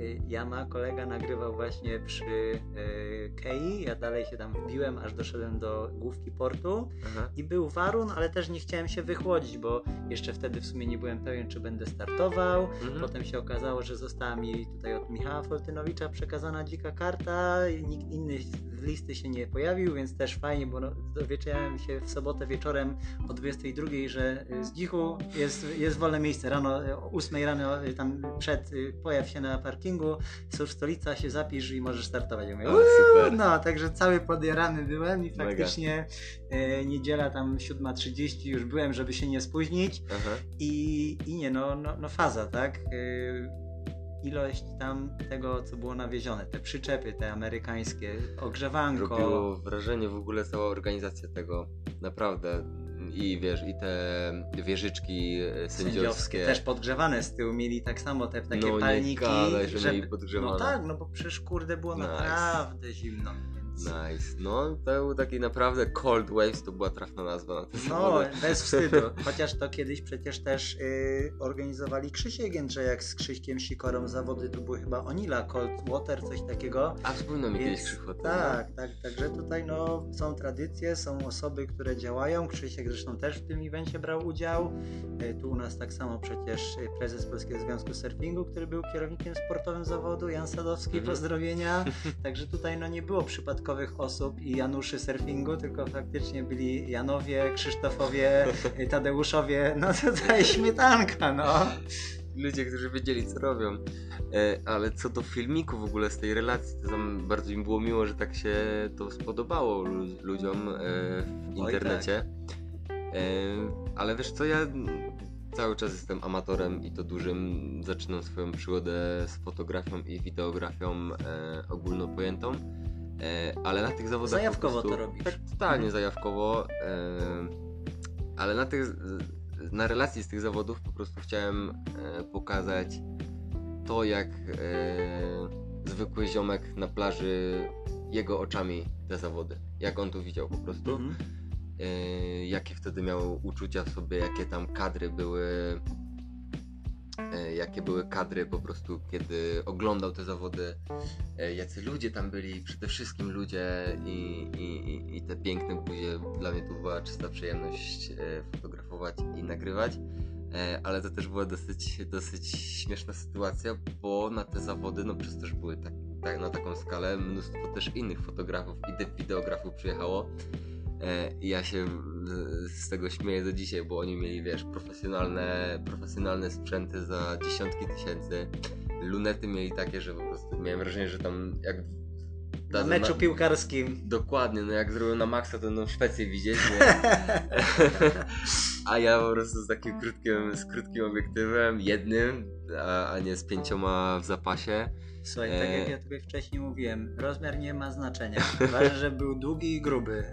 y, Jama, kolega, nagrywał właśnie przy y, Kei. Ja dalej się tam wbiłem, aż doszedłem do główki portu. Aha. I był warun, ale też nie chciałem się wychłodzić, bo jeszcze wtedy w sumie nie byłem pewien, czy będę startował. Mhm. Potem się okazało, że została mi tutaj od Michała Foltynowicza przekazana dzika karta, i nikt inny z listy się nie pojawił, więc też fajnie, bo no, dowiedziałem się w sobotę wieczorem o 22, że y, z dzichu jest, jest wolne miejsce. Rano, o 8 rano y, tam przed y, pojaw się na parkingu, Surf Stolica, się zapisz i możesz startować. Ja mówię, O, super. no, także cały podjarany byłem i faktycznie y, niedziela tam 7.30 już byłem, żeby się nie spóźnić. Aha. I, i nie, no, no, no faza, tak? Yy, ilość tam tego, co było nawiezione, te przyczepy, te amerykańskie, ogrzewanko. Robiło wrażenie w ogóle cała organizacja tego, naprawdę. I wiesz, i te wieżyczki e, sędziowskie. też podgrzewane z tyłu mieli tak samo te takie No nie palniki. gadaj, że żeby- mieli podgrzewane. No tak, no bo przecież kurde było Nice. naprawdę zimno. Nice. No, to był taki naprawdę Cold Waves, to była trafna nazwa na te No, bez wstydu. Chociaż to kiedyś przecież też y, organizowali Krzysiek Jędrzejak z Krzyśkiem Sikorą zawody, to były chyba Onila, Cold Water, coś takiego. A wspomniał mi kiedyś Więc, Krzychu o tym, tak, tak, także tutaj no, są tradycje, są osoby, które działają. Krzysiek zresztą też w tym evencie brał udział. Y, Tu u nas tak samo przecież y, prezes Polskiego Związku Surfingu, który był kierownikiem sportowym zawodu, Jan Sadowski, Mhm. pozdrowienia. Także tutaj no, nie było przypadkowych osób i Januszy surfingu, tylko faktycznie byli Janowie, Krzysztofowie, Tadeuszowie, no tutaj śmietanka, no. ludzie, którzy wiedzieli, co robią. E, ale co do filmiku w ogóle z tej relacji, to tam bardzo mi było miło, że tak się to spodobało lu- ludziom e, w internecie. E, ale wiesz co, ja cały czas jestem amatorem i to dużym. Zaczynam swoją przygodę z fotografią i wideografią e, ogólnopojętą. E, ale na tych zawodach. Zajawkowo prostu, to robisz. Tak, totalnie Mhm. zajawkowo. E, ale na tych, na relacji z tych zawodów po prostu chciałem e, pokazać to, jak zwykły ziomek na plaży jego oczami te zawody. Jak on to widział po prostu. Mhm. Jakie wtedy miał uczucia w sobie, jakie tam kadry były. E, Jakie były kadry po prostu, kiedy oglądał te zawody, e, jacy ludzie tam byli, przede wszystkim ludzie i, i, i- te piękne buzie. Dla mnie to była czysta przyjemność e, fotografować i nagrywać. Ale to też była dosyć, dosyć śmieszna sytuacja, bo na te zawody, no przez to, że były tak, tak, na taką skalę, mnóstwo też innych fotografów i de- wideografów przyjechało. E, ja się z- z tego śmieję do dzisiaj, bo oni mieli, wiesz, profesjonalne, profesjonalne sprzęty za dziesiątki tysięcy. Lunety mieli takie, że po prostu miałem wrażenie, że tam jak Na meczu piłkarskim. Dokładnie, no jak zrobią na maksa, to będą Szwecję widzieć? A ja po prostu z takim krótkim, z krótkim obiektywem, jednym, a, a nie z pięcioma w zapasie. Słuchaj, tak E. jak ja tutaj wcześniej mówiłem, rozmiar nie ma znaczenia. Ważne, że był długi i gruby.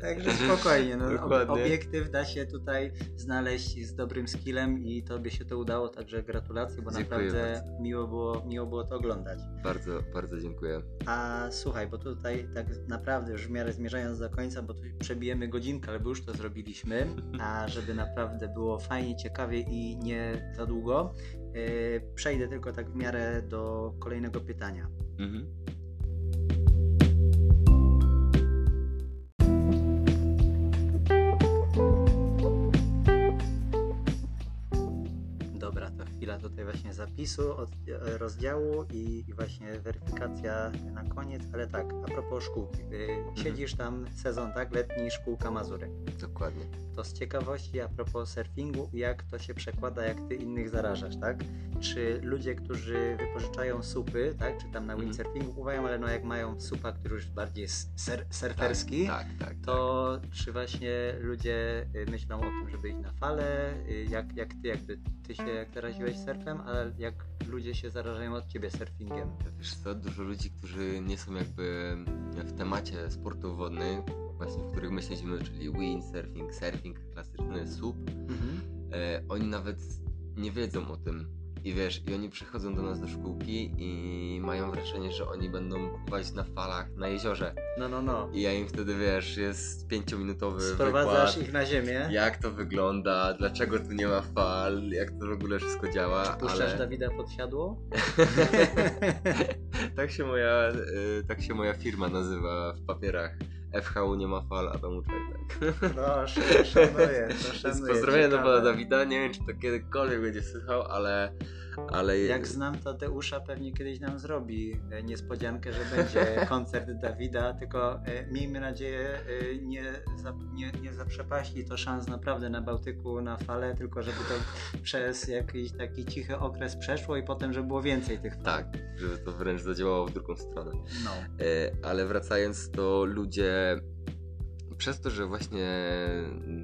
Także spokojnie, no, Dokładnie. obiektyw da się tutaj znaleźć z dobrym skillem i tobie się to udało, także gratulacje, bo Dziękuję naprawdę miło było, miło było to oglądać. Bardzo, bardzo dziękuję. A słuchaj, bo tutaj tak naprawdę już w miarę zmierzając do końca, bo tu przebijemy godzinkę, ale już to zrobiliśmy, a żeby naprawdę było fajnie, ciekawie i nie za długo, yy, przejdę tylko tak w miarę do kolejnego pytania. Mhm. Tutaj właśnie zapisu, od, e, rozdziału i, i właśnie weryfikacja na koniec, ale tak, a propos szkółki. Yy, Siedzisz tam sezon, tak? Letni, szkółka Mazurek. Dokładnie. To z ciekawości a propos surfingu, jak to się przekłada, jak ty innych zarażasz, tak? Czy ludzie, którzy wypożyczają supy, tak? Czy tam na Mhm. windsurfingu pływają, ale no jak mają supa, który już bardziej jest ser, surferski, Tak, tak, tak. to czy właśnie ludzie y, myślą o tym, żeby iść na falę? Y, Jak, jak ty, jakby ty się jak zaraziłeś surfem, a jak ludzie się zarażają od ciebie surfingiem? Wiesz co, dużo ludzi, którzy nie są jakby w temacie sportów wodnych, właśnie w których my siedzimy, czyli windsurfing, surfing klasyczny, SUP, e, oni nawet nie wiedzą o tym. I wiesz, i oni przychodzą do nas do szkółki i mają wrażenie, że oni będą pływać na falach na jeziorze. No, no, no. I ja im wtedy, wiesz, jest pięciominutowy Sprowadzasz wykład, ich na ziemię, jak to wygląda, dlaczego tu nie ma fal, jak to w ogóle wszystko działa, puszczasz ale... Dawida pod siadło? tak, się moja, y, tak się moja firma nazywa w papierach. FHU nie ma fal, a tam tak. Proszę, szanuję, to szanuję. pozdrowienia do pana Dawida. Nie wiem, czy to kiedykolwiek będzie słychał, ale. Ale Jak znam Tadeusza, pewnie kiedyś nam zrobi e, niespodziankę, że będzie koncert Dawida, tylko e, miejmy nadzieję e, nie, za, nie, nie zaprzepaści to szans naprawdę na Bałtyku na falę, tylko żeby to przez jakiś taki cichy okres przeszło i potem, żeby było więcej tych fal. Tak, żeby to wręcz zadziałało w drugą stronę. No. Ale wracając, to ludzie. Przez to, że właśnie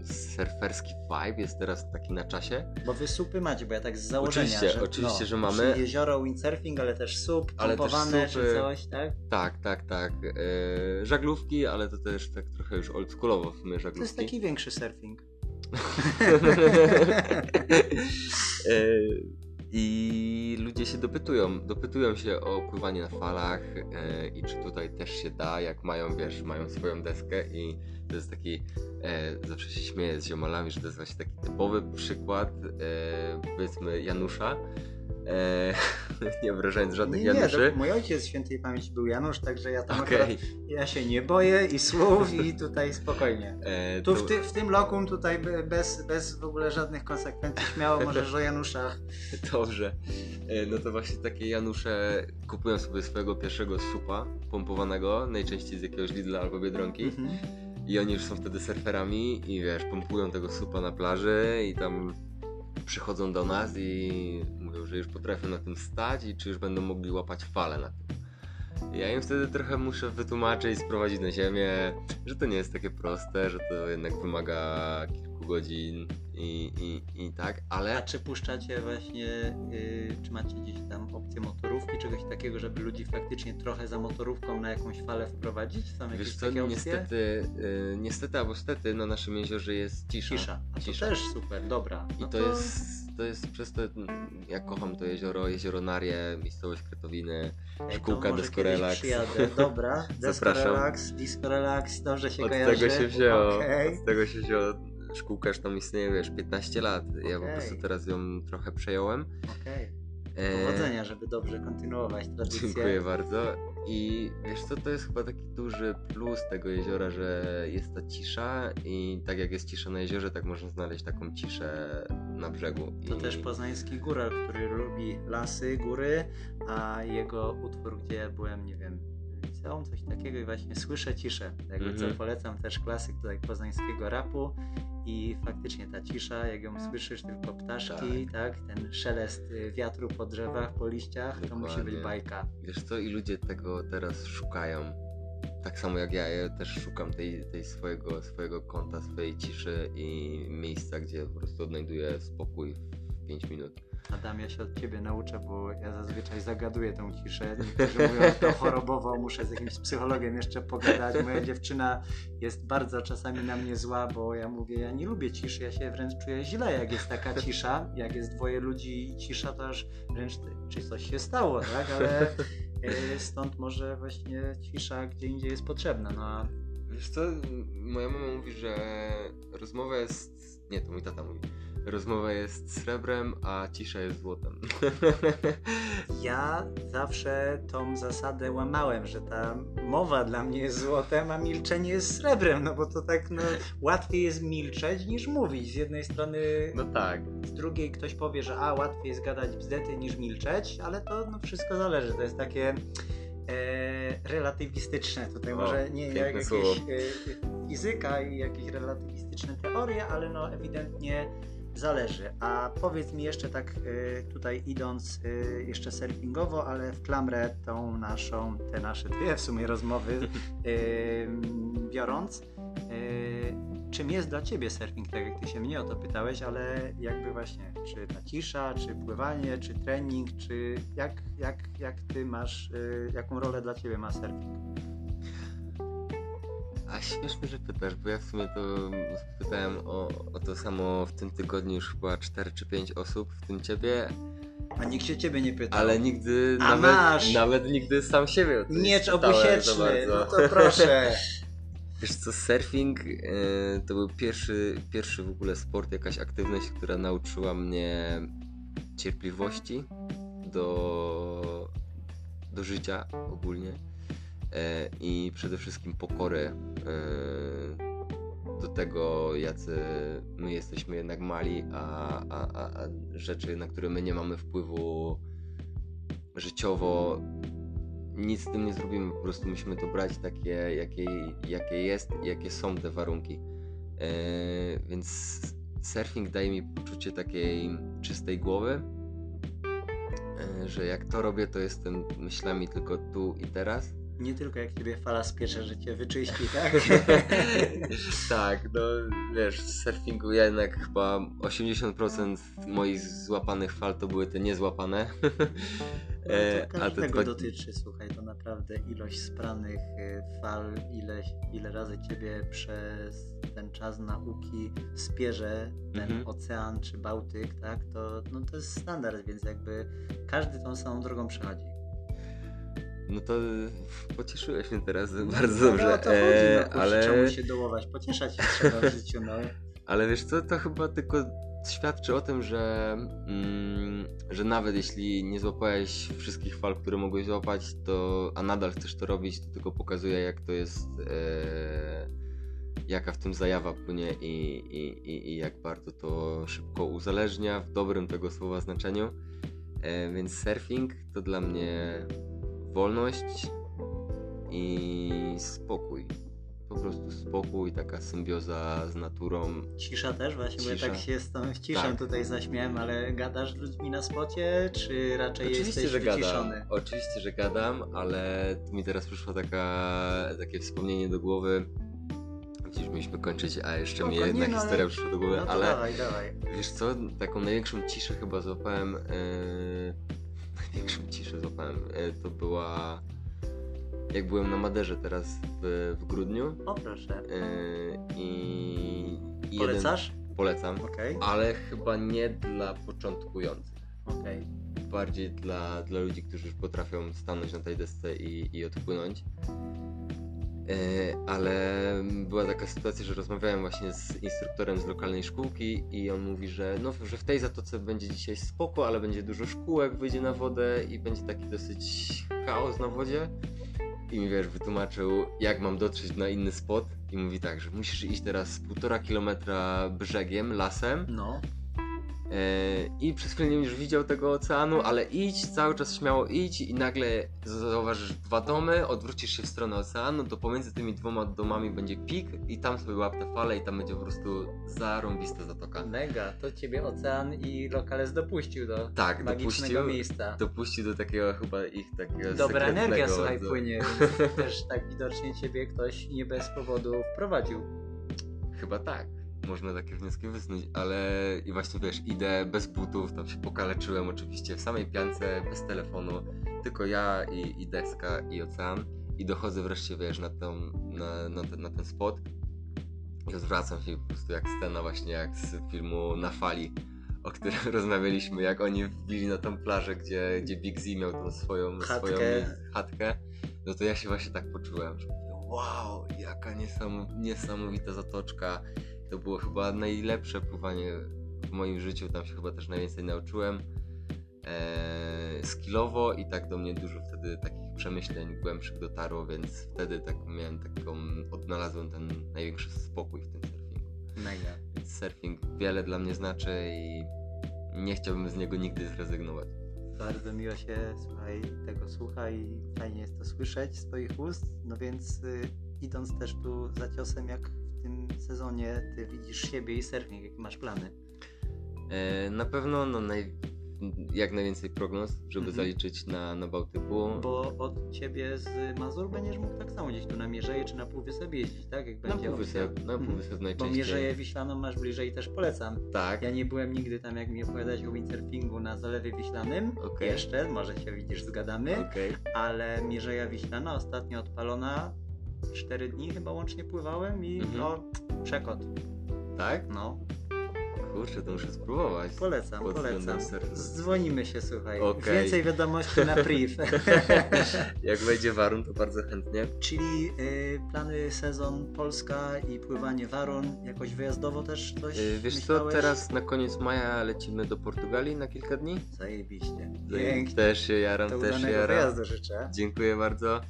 surferski vibe jest teraz taki na czasie, Bo wy supy macie, bo ja tak z założenia, Oczywiście, że, oczywiście, no, że mamy. jezioro windsurfing, ale też sup, Ale też pompowane supy. czy coś, tak? tak, tak, tak. E, żaglówki, ale to też tak trochę już oldschoolowo w sumie To żaglówki. jest taki większy surfing. E, I ludzie się dopytują, dopytują się o pływanie na falach e, i czy tutaj też się da, jak mają, wiesz, mają swoją deskę i to jest taki, e, zawsze się śmieję z ziomalami, że to jest właśnie taki typowy przykład, e, powiedzmy, Janusza, e, nie obrażając żadnych Nie, Januszy. mój ojciec świętej pamięci był Janusz, także ja tam Okej. akurat, ja się nie boję i słów i tutaj spokojnie. E, Tu to- w, ty, w tym lokum tutaj be- bez, bez w ogóle żadnych konsekwencji śmiało możesz o Januszach. Dobrze. E, No to właśnie takie Janusze kupują sobie swojego pierwszego supa pompowanego, najczęściej z jakiegoś Lidla albo Biedronki. Mhm. I oni już są wtedy surferami i wiesz, pompują tego supa na plaży i tam przychodzą do nas i mówią, że już potrafią na tym stać i czy już będą mogli łapać fale na tym. Ja im wtedy trochę muszę wytłumaczyć, sprowadzić na ziemię, że to nie jest takie proste, że to jednak wymaga kilku godzin i, i, i tak, ale... A czy puszczacie właśnie, y, czy macie gdzieś tam opcję motorówki, czegoś takiego, żeby ludzi faktycznie trochę za motorówką na jakąś falę wprowadzić? Są jakieś Wiesz co, takie opcje? niestety, y, niestety albo stety na naszym jeziorze jest cisza. Cisza. A to Cisza. też super, dobra. I No to, jest, to jest przez to, ja kocham to jezioro, jezioro Narie, miejscowość Kretowiny. Ej, to szkółka Disco Relax. Dobra, dobra. Disco. Relax, Disco Relax, dobrze się Od kojarzy. tego się wzięło, Okej. od tego się wzięło. Szkółka już tam istnieje, wiesz, 15 lat. Ja po prostu teraz ją trochę przejąłem. Okej. E, Powodzenia, żeby dobrze kontynuować tradycję. Dziękuję bardzo. I wiesz co, to jest chyba taki duży plus tego jeziora, że jest ta cisza i tak jak jest cisza na jeziorze, tak można znaleźć taką ciszę na brzegu. To I... też poznański góral, który lubi lasy, góry, a jego utwór, gdzie ja byłem, nie wiem, liceum, coś takiego i właśnie słyszę ciszę. Jakby Mhm. co polecam też klasyk tutaj poznańskiego rapu i faktycznie ta cisza, jak ją słyszysz, tylko ptaszki, tak, ten szelest y, wiatru po drzewach, po liściach, to musi być Dokładnie. bajka. Wiesz co, i ludzie tego teraz szukają. Tak samo jak ja, ja też szukam tej, tej swojego, swojego kąta, swojej ciszy i miejsca, gdzie po prostu odnajduję spokój w 5 minut. Adam, ja się od ciebie nauczę, bo ja zazwyczaj zagaduję tą ciszę. Niektórzy mówią, że to chorobowo, muszę z jakimś psychologiem jeszcze pogadać. Moja dziewczyna jest bardzo czasami na mnie zła, bo ja mówię, ja nie lubię ciszy, ja się wręcz czuję źle, jak jest taka cisza. Jak jest dwoje ludzi i cisza, to aż wręcz czy coś się stało, tak? Ale e, stąd może właśnie cisza gdzie indziej jest potrzebna. No a Wiesz co, moja mama mówi, że rozmowa jest... Nie, to mój tata mówi. Rozmowa jest srebrem, a cisza jest złotem. Ja zawsze tą zasadę łamałem, że ta mowa dla mnie jest złotem, a milczenie jest srebrem, no bo to tak no, łatwiej jest milczeć niż mówić. Z jednej strony, No tak. z drugiej ktoś powie, że a łatwiej jest gadać bzdety niż milczeć, ale to no, wszystko zależy. To jest takie e, relatywistyczne. Tutaj O, może nie jak jakieś e, fizyka i jakieś relatywistyczne teorie, ale no ewidentnie zależy. A powiedz mi jeszcze tak y, tutaj idąc y, jeszcze surfingowo, ale w klamrę tą naszą, te nasze dwie w sumie rozmowy y, biorąc, czym jest dla Ciebie surfing, tak jak Ty się mnie o to pytałeś, ale jakby właśnie, czy ta cisza, czy pływanie, czy trening, czy jak, jak, jak Ty masz, jaką rolę dla Ciebie ma surfing? A śmiesznie, że pytasz, bo ja w sumie to pytałem o, o to samo w tym tygodniu już chyba 4 czy 5 osób, w tym ciebie, A nikt się Ciebie nie pytał. ale nigdy, A nawet, masz! nawet nigdy sam siebie Miecz obusieczny, no to proszę. Wiesz co, surfing e, to był pierwszy, pierwszy w ogóle sport, jakaś aktywność, która nauczyła mnie cierpliwości do, do życia ogólnie i przede wszystkim pokory e, do tego, jacy my jesteśmy jednak mali, a, a, a, a rzeczy, na które my nie mamy wpływu życiowo, nic z tym nie zrobimy, po prostu musimy to brać takie, jakie, jakie jest jakie są te warunki. E, więc surfing daje mi poczucie takiej czystej głowy, e, że jak to robię, to jestem myślami tylko tu i teraz Nie tylko jak ciebie fala spiecze, że cię wyczyści, tak? tak, no wiesz, w surfingu ja jednak chyba 80% moich złapanych fal to były te niezłapane. No, to każdego dwa... dotyczy, słuchaj, to naprawdę ilość spranych y, fal, ile, ile razy ciebie przez ten czas nauki spierze ten mhm. ocean czy Bałtyk, tak, to, no, to jest standard, więc jakby każdy tą samą drogą przechodzi. No to pocieszyłeś mnie teraz no, bardzo dobrze. No, to chodzi, no, e, ale... Czemu się dołować? Pocieszać się trzeba w życiu, no. Ale wiesz co, to chyba tylko świadczy o tym, że, mm, że nawet jeśli nie złapałeś wszystkich fal, które mogłeś złapać, to, a nadal chcesz to robić, to tylko pokazuje, jak to jest, e, jaka w tym zajawa płynie i, i, i, i, jak bardzo to szybko uzależnia w dobrym tego słowa znaczeniu. E, więc surfing to dla mnie wolność i spokój po prostu spokój, taka symbioza z naturą. Cisza też właśnie, Cisza. bo ja tak się z tą ciszą tak. tutaj zaśmiałem, ale gadasz z ludźmi na spocie, czy raczej Oczywiście, jesteś że wyciszony? Gadam. Oczywiście, że gadam, ale mi teraz przyszło taka, takie wspomnienie do głowy. Gdzieś mieliśmy kończyć, a jeszcze mi jedna no, historia ale... przyszła do głowy, no ale dawaj, dawaj. wiesz co, taką największą ciszę chyba złapałem, yy... największą ciszę złapałem, yy, to była jak byłem na Maderze teraz w, w grudniu. O proszę. Yy, I, i Polecasz? Jeden, polecam, okay. ale chyba nie dla początkujących. Okay. Bardziej dla, dla ludzi, którzy już potrafią stanąć na tej desce i, i odpłynąć. Yy, ale była taka sytuacja, że rozmawiałem właśnie z instruktorem z lokalnej szkółki i on mówi, że, no, że w tej zatoce będzie dzisiaj spoko, ale będzie dużo szkółek, wyjdzie na wodę i będzie taki dosyć chaos na wodzie i mi wiesz, wytłumaczył, jak mam dotrzeć na inny spot. I mówi tak, że musisz iść teraz półtora kilometra brzegiem, lasem. No. E, I przez chwilę nie będziesz widział tego oceanu, ale idź, cały czas śmiało idź i nagle zauważysz dwa domy, odwrócisz się w stronę oceanu, to pomiędzy tymi dwoma domami będzie pik i tam sobie łap te fale i tam będzie po prostu zarąbista zatoka. Mega, to ciebie ocean i lokales dopuścił do tak, magicznego dopuścił, miejsca. Dopuścił do takiego chyba ich takiego Dobra energia, słuchaj, do... płynie. Też tak widocznie ciebie ktoś nie bez powodu wprowadził. Chyba tak można takie wnioski wysnuć, ale i właśnie wiesz, idę bez butów, tam się pokaleczyłem oczywiście w samej piance, bez telefonu, tylko ja i, i deska i ocean. I dochodzę wreszcie, wiesz, na, tą, na, na, ten, na ten spot. I odwracam się po prostu jak scena właśnie jak z filmu Na Fali, o którym rozmawialiśmy, jak oni wbili na tą plażę, gdzie, gdzie Big Z miał tą swoją chatkę. swoją chatkę, no to ja się właśnie tak poczułem, że wow, jaka niesam, niesamowita zatoczka, to było chyba najlepsze pływanie w moim życiu, tam się chyba też najwięcej nauczyłem eee, skillowo i tak do mnie dużo wtedy takich przemyśleń głębszych dotarło, więc wtedy tak miałem taką, odnalazłem ten największy spokój w tym surfingu. Mega. Więc surfing wiele dla mnie znaczy i nie chciałbym z niego nigdy zrezygnować. Bardzo miło się słuchaj, tego słucha i fajnie jest to słyszeć z Twoich ust, no więc y, idąc też tu za ciosem, jak tym sezonie ty widzisz siebie i surfing? Jakie masz plany? E, na pewno no, naj, jak najwięcej prognoz, żeby mhm. zaliczyć na, na Bałtyku. Bo od ciebie z Mazur będziesz mógł tak samo gdzieś tu na Mierzeję czy na Półwysep jeździć, tak? Jak na Półwysep, na Półwysep mhm. najczęściej. Bo Mierzeję Wiślaną masz bliżej też polecam. Tak. Ja nie byłem nigdy tam, jak mi opowiadać o windsurfingu na Zalewie Wiślanym. Okay. Jeszcze, może się widzisz, zgadamy. Okay. Ale Mierzeja Wiślana ostatnio odpalona 4 dni chyba łącznie pływałem i mhm. no, przekot. Tak? No. Kurczę, to muszę spróbować. Polecam, polecam. Dzwonimy się, słuchaj. Okay. Więcej wiadomości na priv. Jak wejdzie warun, to bardzo chętnie. Czyli y, plany sezon Polska i pływanie warun, jakoś wyjazdowo też coś y, Wiesz myślałeś? co, teraz na koniec maja lecimy do Portugalii na kilka dni. Zajebiście. Pięknie. Też się jaram, to też się jaram. życzę. Dziękuję bardzo.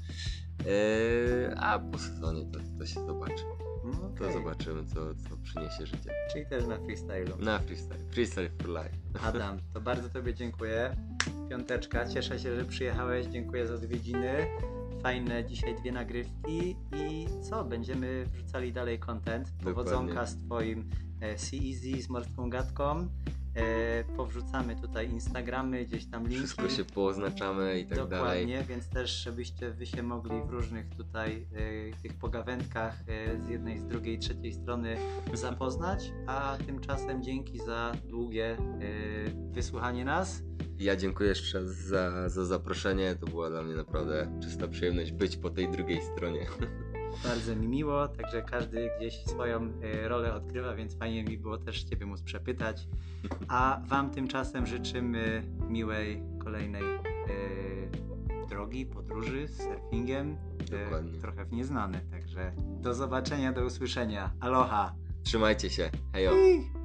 Yy, a po sezonie to, to się zobaczy. No okay. To zobaczymy, co, co przyniesie życie. Czyli też na freestylu. Na freestyle. Freestyle for life. Adam, to bardzo Tobie dziękuję. Piąteczka, cieszę się, że przyjechałeś. Dziękuję za odwiedziny. Fajne dzisiaj dwie nagrywki i co? Będziemy wrzucali dalej content. Powodzonka z Twoim e, Easy, z morską gadką. E, powrzucamy tutaj Instagramy, gdzieś tam linki. Wszystko się pooznaczamy i tak Dokładnie, dalej. więc też żebyście wy się mogli w różnych tutaj e, tych pogawędkach e, z jednej, z drugiej, trzeciej strony zapoznać, a tymczasem dzięki za długie wysłuchanie nas. Ja dziękuję jeszcze raz za, za zaproszenie. To była dla mnie naprawdę czysta przyjemność być po tej drugiej stronie. Bardzo mi miło, także każdy gdzieś swoją e, rolę odgrywa, więc fajnie mi było też Ciebie móc przepytać. A Wam tymczasem życzymy miłej kolejnej e, drogi, podróży z surfingiem. e, trochę w nieznane, także do zobaczenia, do usłyszenia. Aloha! Trzymajcie się. Hejo. Ih.